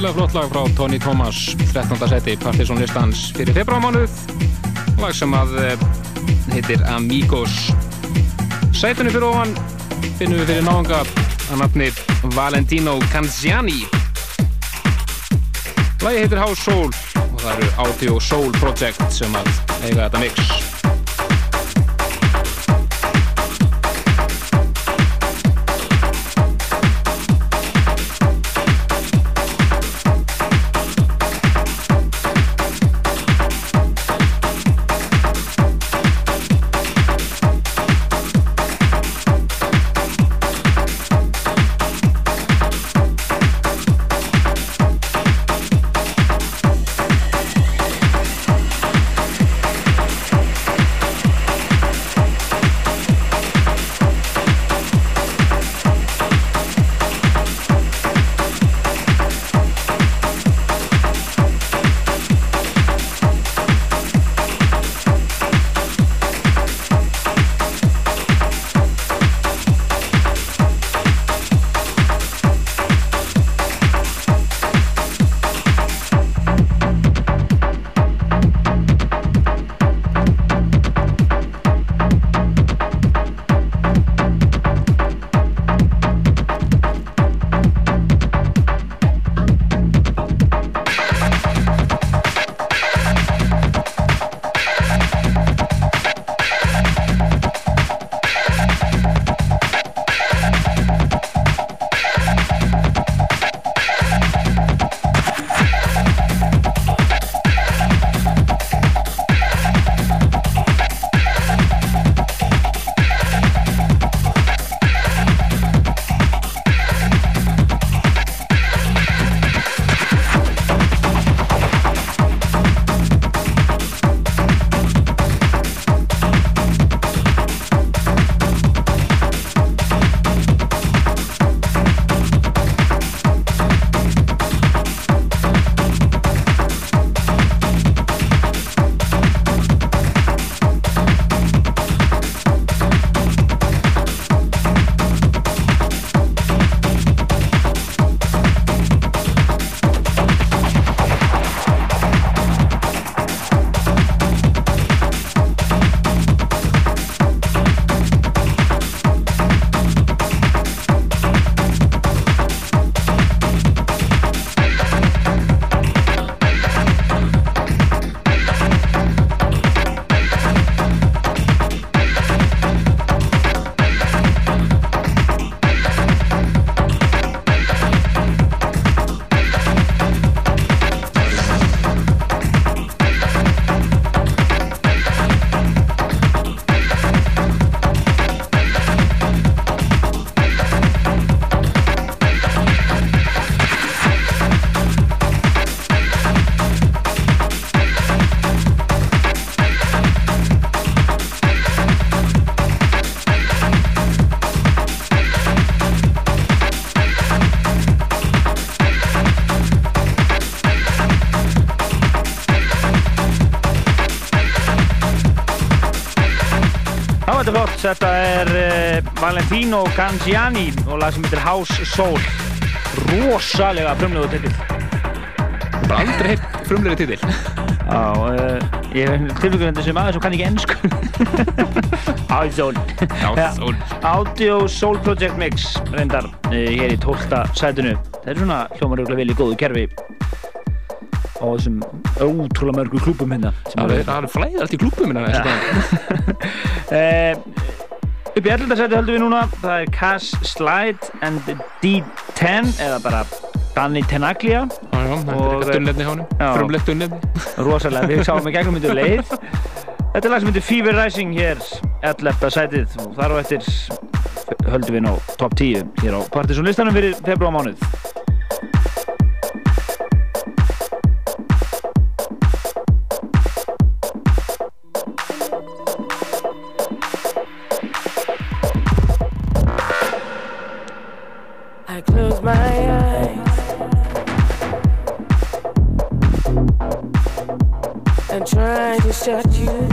Virkilega flott lag frá Tony Thomas 13. seti Partiðsson listans fyrir februarmánuð lag sem að eh, heitir Amigos. Sætunni fyrir ofan finnum við fyrir náðunga að nafni Valentino Canziani. Lagi heitir House Soul og það eru Audio Soul Project sem að eiga þetta mix þetta er uh, Valentino Gangiani og lag sem heitir House Soul rosalega frumlegu titill Bara aldrei heilt frumleiri titill. Já, uh, ég er tilfengurandi sem aðeins og kann ekki ennsku (laughs) House Soul House Soul. Audio Soul Project Mix reyndar uh, hér í 12. sætinu þetta er svona hljómar auðvitað vel í góðu kerfi á þessum ótrúlega mörgu klúpum hérna Það eru- er, flæðið allt í klúpum dag. (laughs) Eh, upp í 11. seti höldum við núna það er Cass Slide and D10 eða bara Danny Tenaglia Og-. Frumlegt dunnefni. rosalega, við sáum í gegnum myndu leið þetta er lag sem heitir Fever Rising hér 11. sætið og þar á eftir höldum við ná top 10 hér á Partisan listanum fyrir februar mánuð shut you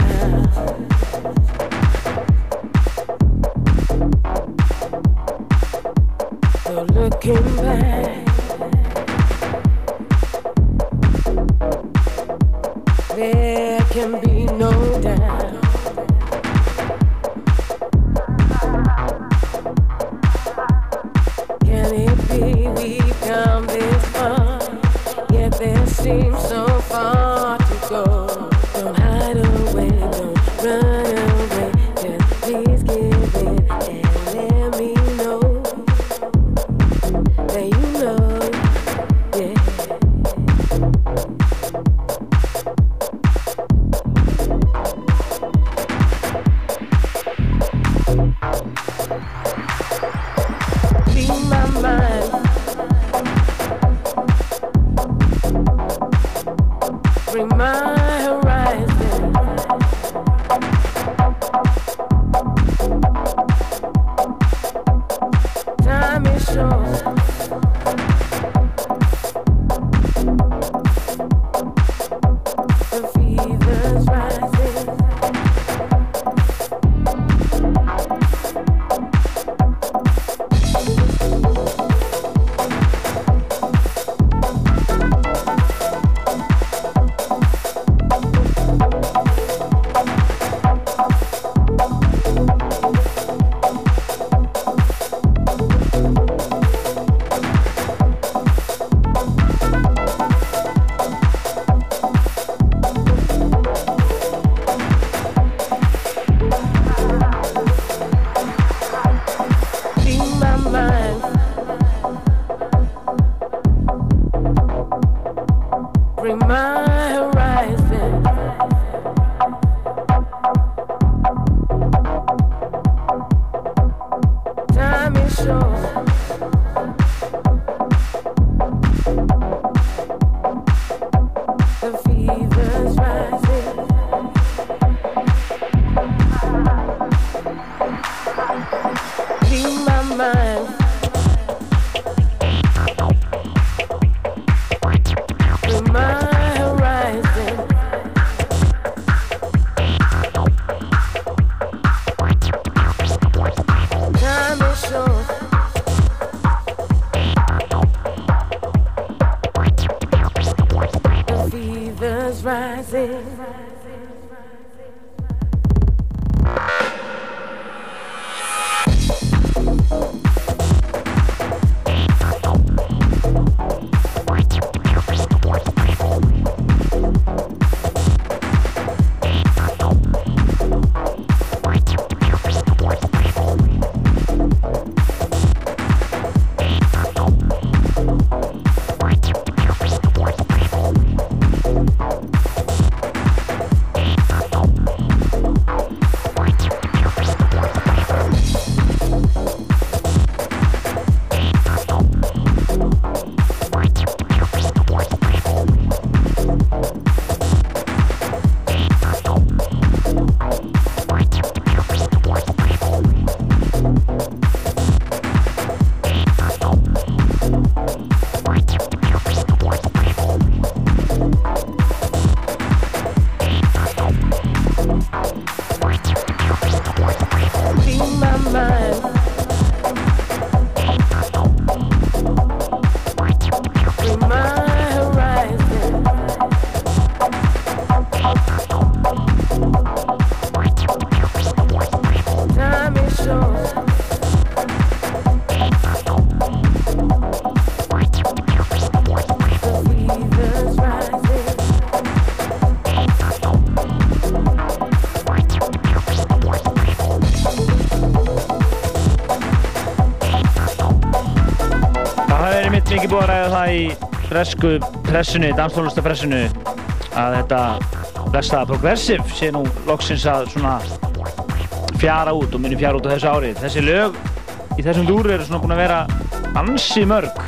í bresku pressinu, danstólusta pressinu að þetta blessa progressive sé nú loksins að svona fjara út og muni fjara út á þessu ári. Þessi lög í þessum dúr eru svona búin að vera ansi mörg.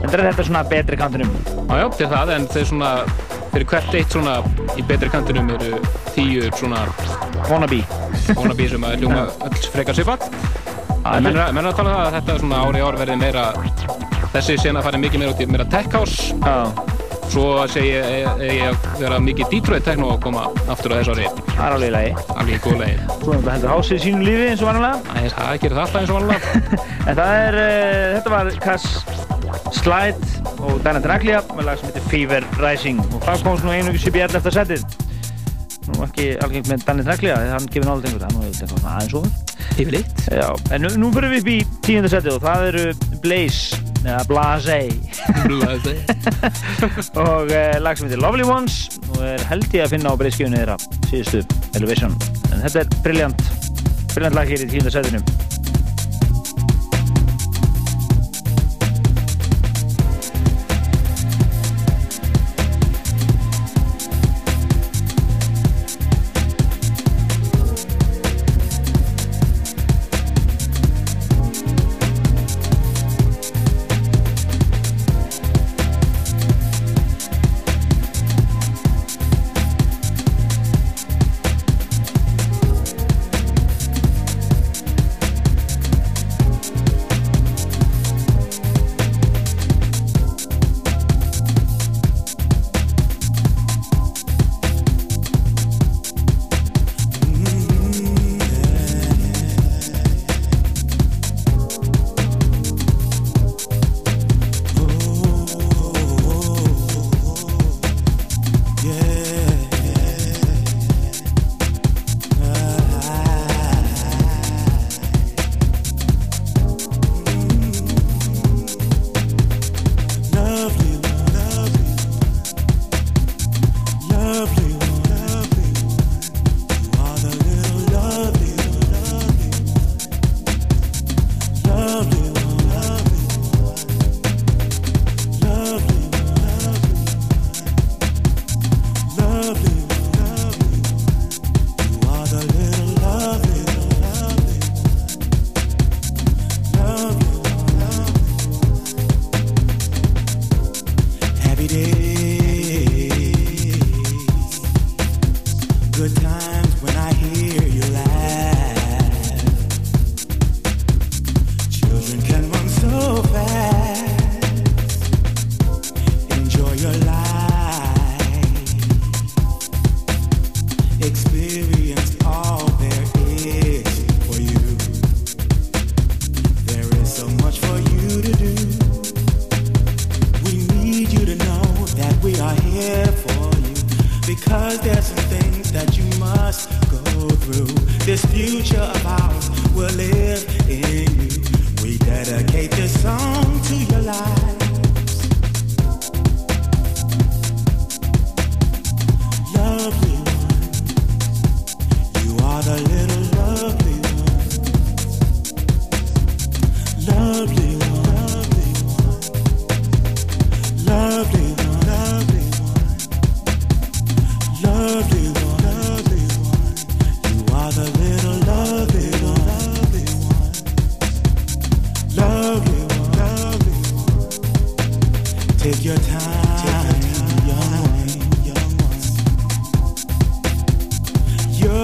En þetta er þetta svona betri kantinum. Já, já, til það, en þeir svona, fyrir hvert eitt svona í betri kantinum eru tíu svona Wannabe. wannabe sem að hljóma (laughs) öll frekar svipat. En menn er að- er tala um það að þetta svona ári ár verði meira, þessi sena farið mikið meira út í meira tech house. Já. Svo segi ég ég að vera mikið Detroit techno að koma aftur á þessu ári. Það er alveg í lagi. Alveg í góð lagi. Svo er þetta heldur hásið í sínu lífi eins og vanlega. Æ, það gerir það alltaf eins og vanlega. (laughs) En það er, uh, þetta var Cass Slide og Dana Draglia með lag sem heitir Fever Rising og það komst nú einugis upp í 11. setið. Nú ekki algengt með Dana Draglia, hann gefur nálega tengur, var eitthvað svona aðeins. Yfirleitt. Já, en nú, nú fyrir við upp í 10. setið og það eru Blaze, eða Blaze Blaze. (laughs) og uh, lag sem heitir Lovely Ones og er held ég að finna á breyskjöfunni þeirra síðustu Elevation. En þetta er brilljant, brilljant lag hér í 10.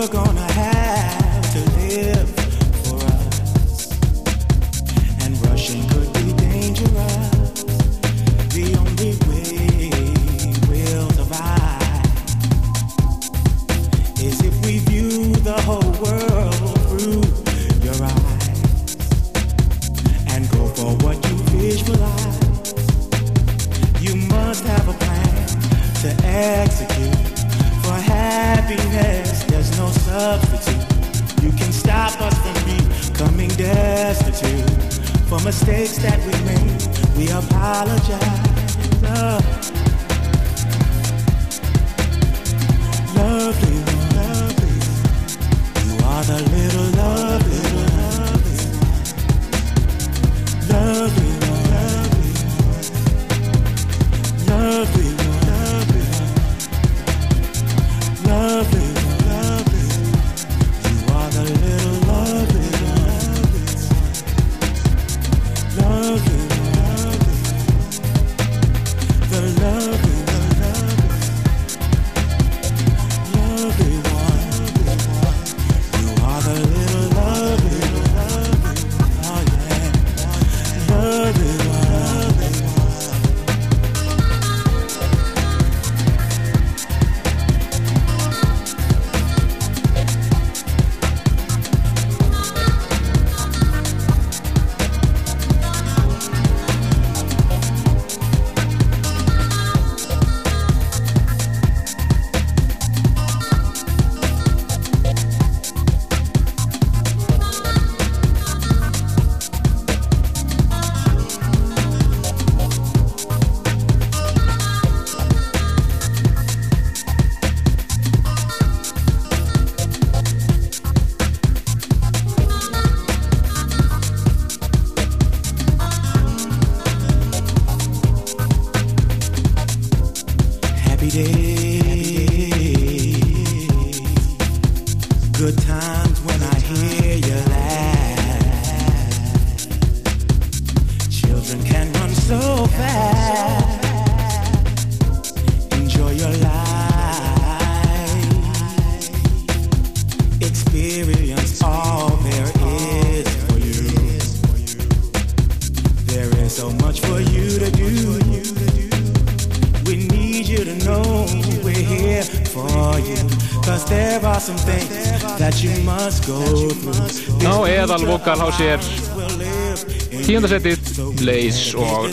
You're gonna have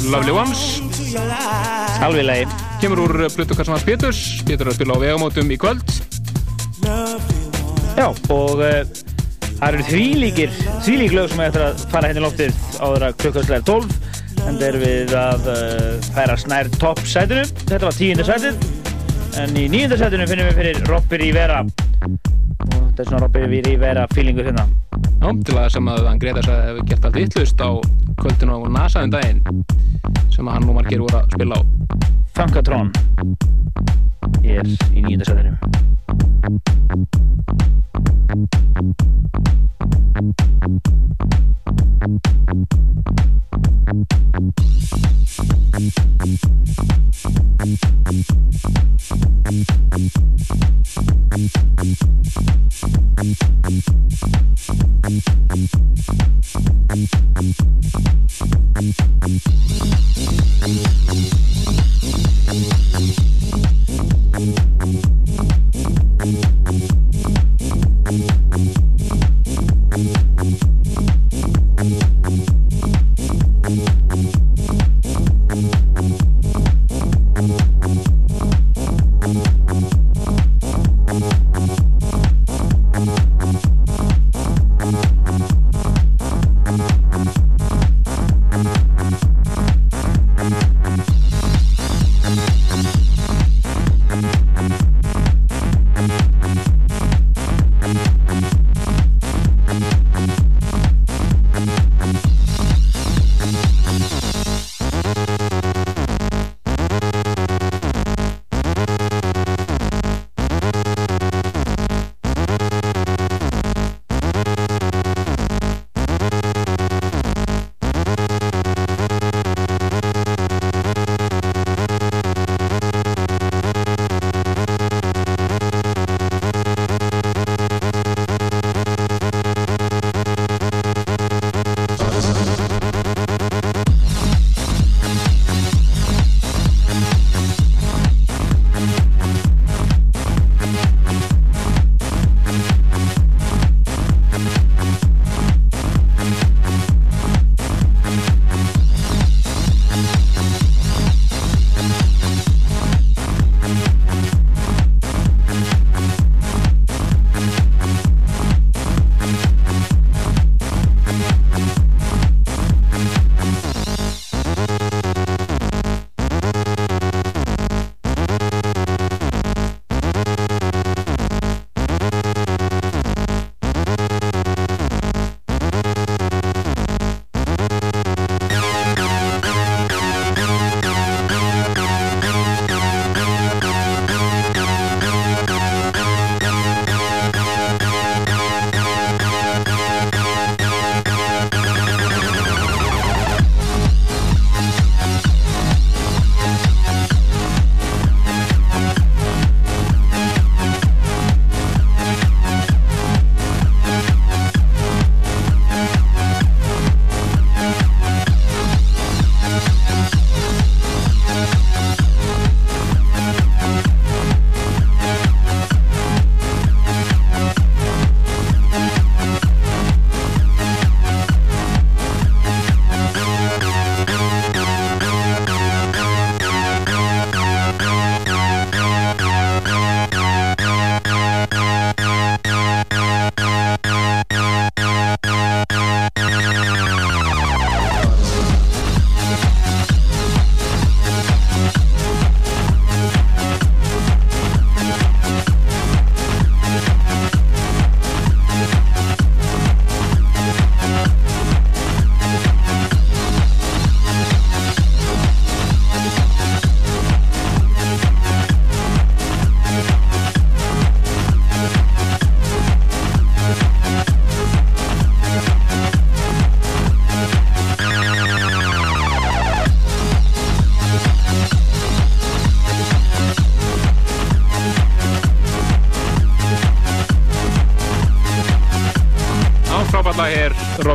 Lovely Ones. Alveg lagi. Kemur úr Blutukassamans Péturs. Pétur er að spila á vegamótum í kvöld. Já, og uh, það eru þvílíkir þvílík lög sem er eftir að fara henni loftið áður að klukkastlega 12 en það er við að uh, færa snær topp sætinu, þetta var tíunda sætið. En í níunda sætinu finnum við fyrir Robby Rivera. Og þetta er svona Robby Rivera feelingur hérna. Já, til að sem að hann Greta sagði hefur gert allt vittlust á kvöldinu á NASA um daginn sem hann og margir voru að spila á. Funkatron er í níunda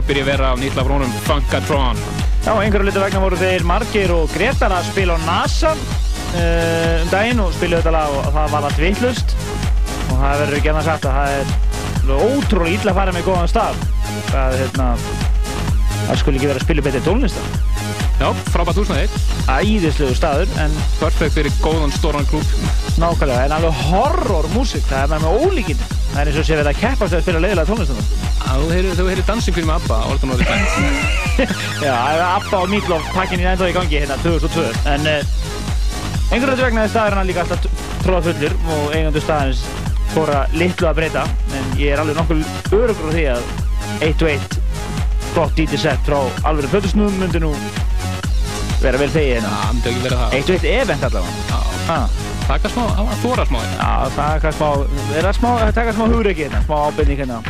Á lag er Robby Rivera af nýtla frónum Funkatron. Já, einhverju litur vegna voru þeir Margir og Gretar að spila á NASA uh, um daginn og spilu þetta lag og það var allt vittlust og það verður ekki annað sagt að það er ótrúlega illa að fara með góðan stað. Það, hérna, það skulle ekki vera að spila betri tónlistar Já, frábært húsnaði. Æðislegu staður en Perfekt fyrir góðan stóran klúb. nákvæmlega, en alveg horror músík, það er með ólíkinn það er eins og sé að keppast að spila leiðilega tónlistar Já, þú heyrir, þú heyrir dansing fyrir með ABBA, orðan orðið bænt. (laughs) Já, það Abba og Meatloaf pakkin í ennþá í gangi hérna 2002 en uh, einhverju þetta vegna er staðurinn líka alltaf tróða fullur og eigandu staðins fóra litlu að breyta. En ég er alveg nokkuð örugur á því að 1 og 1 gott DJ set frá alveg fötusnúðum myndi nú vera vel þegi hérna. Það myndi ekki vera það. 1 og 1 event allavega. Ah, taka smá, að þóra smá. Já, það er eitthvað smá, er að smá, taka smá hugreiki hérna, smá ábyrning hérna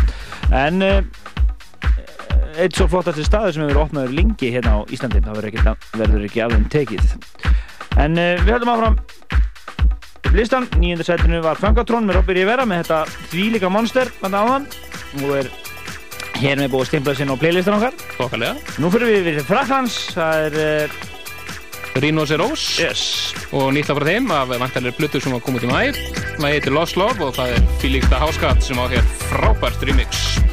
en uh, eitt svo flottasti staður sem hefur opnaður lengi hérna á Íslandi það verður ekki, verður ekki af þeim tekið en uh, við höldum áfram listan, nýjönda setinu var Funkatrón með Robby Rivera með þetta þvílíka monster þarna áðan og er hér með búið stimplað sinn á playlistan okkar Þokkalega. nú fyrir við við Fraklands það er uh, Rino Zeros. yes, Og nýtla frá þeim af vantarlega blötu sem var komið til mæ. Það heitir Lost Love og það er Fílíkta Háskatt sem á hér frábært remix.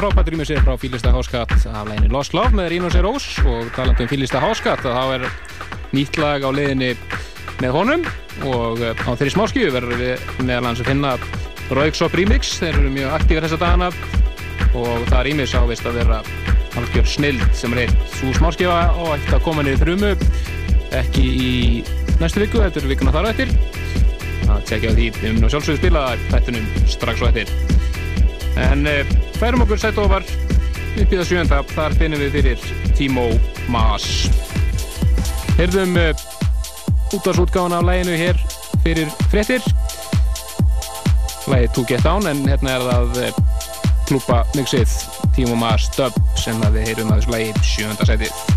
Já, frábært rýmur sér frá Fílista Háskatt af læginu Lost Love með Rínus Rós og talandu um Fílista Háskatt að þá er nýtt lag á liðinni með honum og eh, á þeirri smáskjöfu verður við meðal hans að finna Rauksop Remix, þeir eru mjög aktífir þessa dagana og það er ímis ávist að vera algjör snild sem er heilt svo smáskjöfa og ætti að koma niður þrumu ekki í næstu viku, þetta er vikuna þar á eftir. Að tekja á því munum sjálfsögðu spila þættunum strax á eftir. En e, færum okkur sætt ofar. Upp í það sjönda, þar finnum við fyrir Timo Maas Heyrðum e, útvarsútgáðan af læginu hér fyrir fréttir. Lægið To Get Down en hérna er það e, klúpa mixið Timo Maas Dub sem við heyrum að þessu lægi sjönda sætið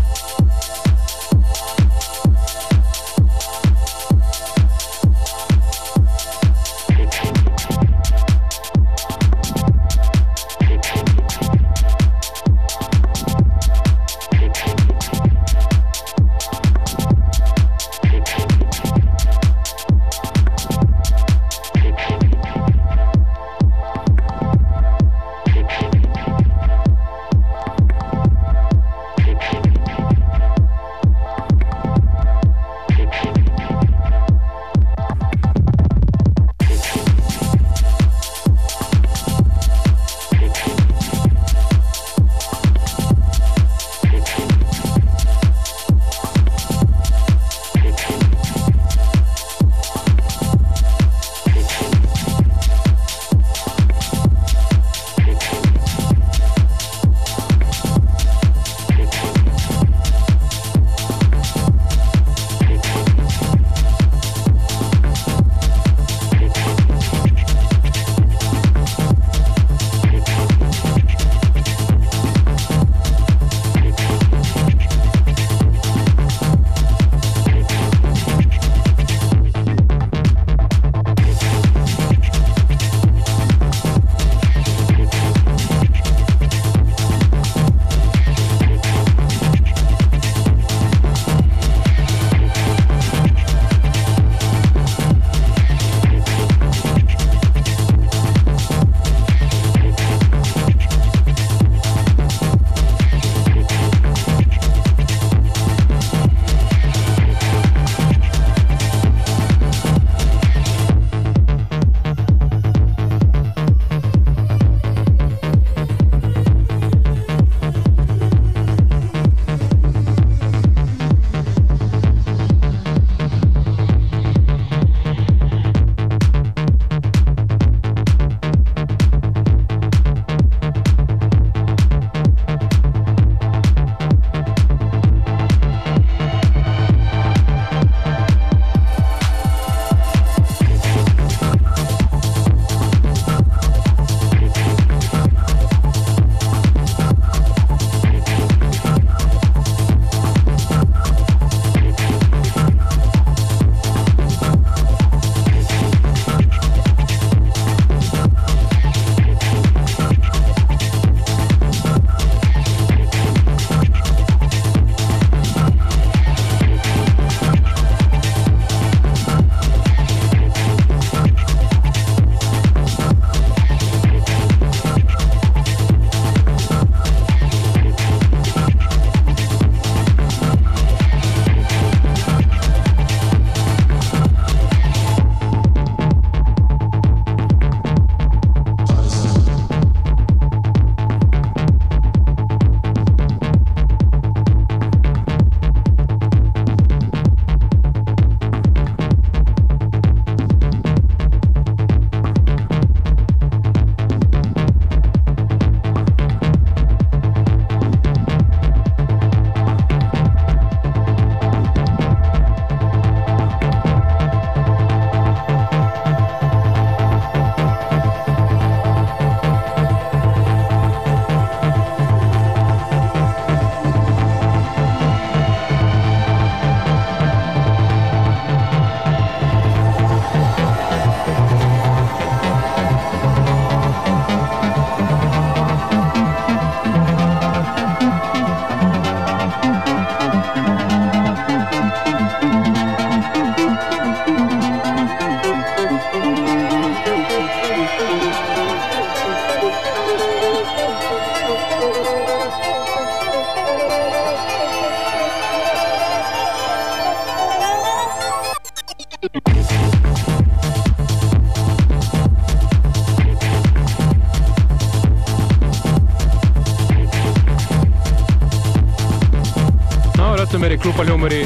meiri klúpaljómur í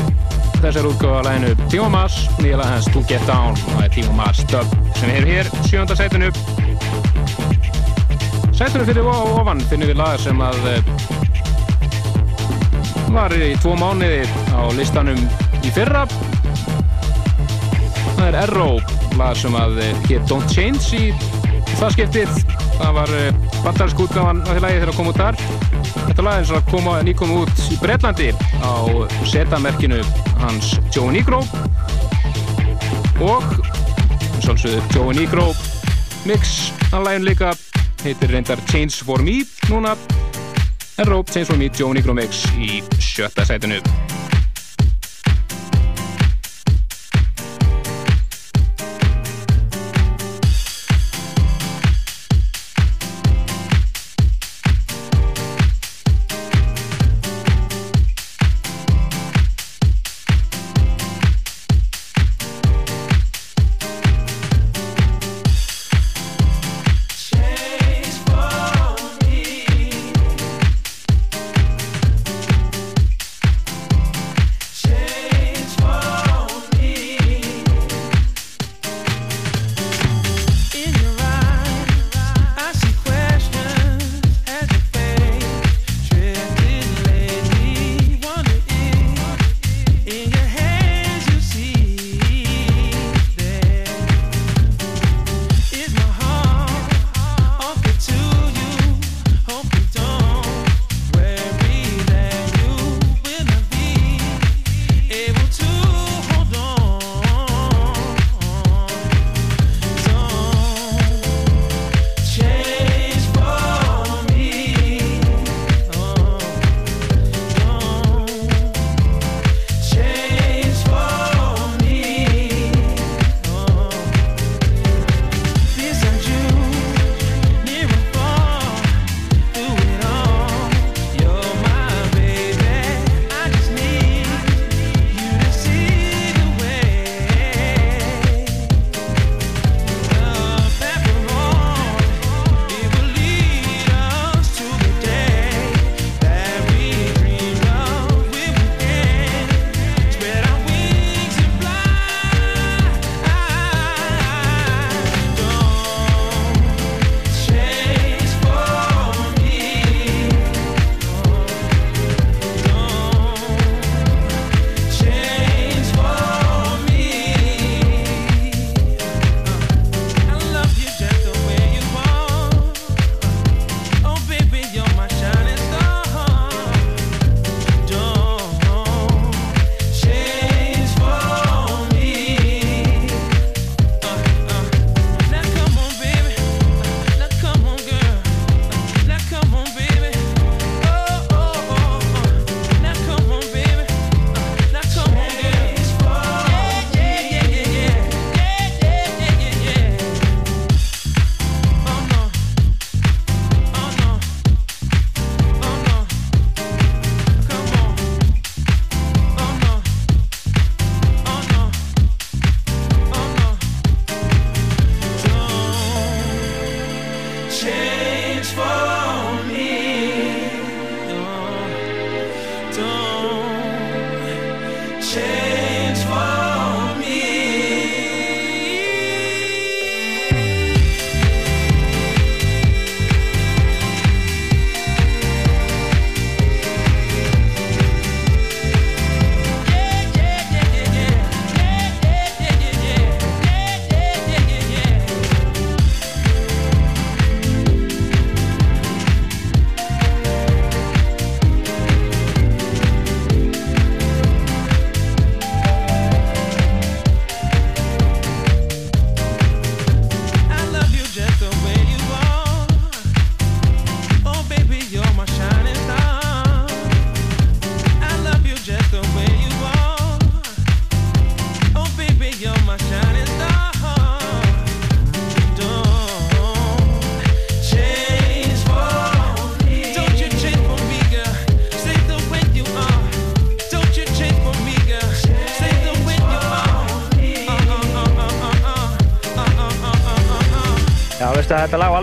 þessar útgáfa læginu Timo Mars, nýja lag hans To Get Down. Og það er Timo Mars dub sem hefum hér sjönda sætinu. Sætinu fyrir ofan finnum við lag sem að eh, var í tvo mánuði á listanum í fyrra. Það er Arrow lag sem að eh, hér Don't Change í það skiptið. Það var bandarinsk útgáfan á því lagi þegar að koma út þar. Þetta lag er að koma nýkom út í Breitlandi á setamerkinu hans Joe Negro. Og svolsögðu Joe Negro mix. Að lagin líka heitir reyndar Change for Me núna. Arrow Change for Me Joe Negro mix í sjötta sætinu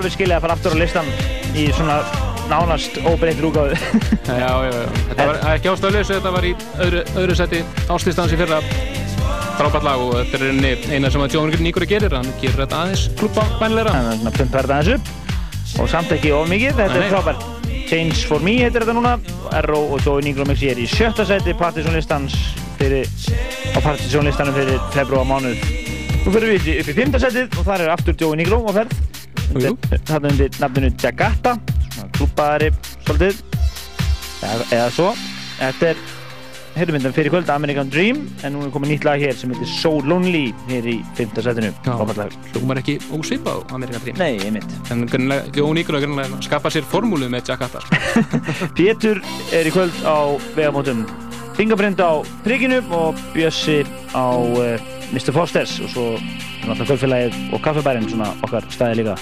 alveg skilja að fara aftur á listan í svona nánast óbreyttur úgáðu (laughs) Já, já, já. Þetta var ekki ástæðulegs, þetta var í öðru, öðru seti áslistans í fyrra. Frábært lag og þetta er einni eina sem að John Nýgur gerir, hann gerir þetta aðeins klúpa bænleira. Þannig að svona pumpar þetta aðeins upp. Og samt ekki of mikið, þetta Nei, er frábært. Change for me heitir þetta núna. Erró og Joey Nigromix er í sjötta seti Partisan listans fyrir á Partisan listanum fyrir februar mánuð Nú fyrir við upp í fymta setið og þar er aftur Joey Nigro á ferð Þarna undir nafninu Jagata klúpaðari svolítið eða, eða svo Þetta er heyrðumyndan fyrir kvöld American Dream en nú er komið nýtt lag hér sem heitir So Lonely hér í fymta setinu Frábært lag. Hljómar ekki ósvipað á Amerikan Dream. Nei, einmitt En greinlega, Jón Ígur er greinlega að skapa sér formúlu með Jack Attar. (laughs) Pétur er í kvöld á vegamótum Fingerprint á prigginu og Bjössi á uh, Mr. Fosters og svo náttúrulega kvöldfélagið og kaffebærin svona okkar staði líka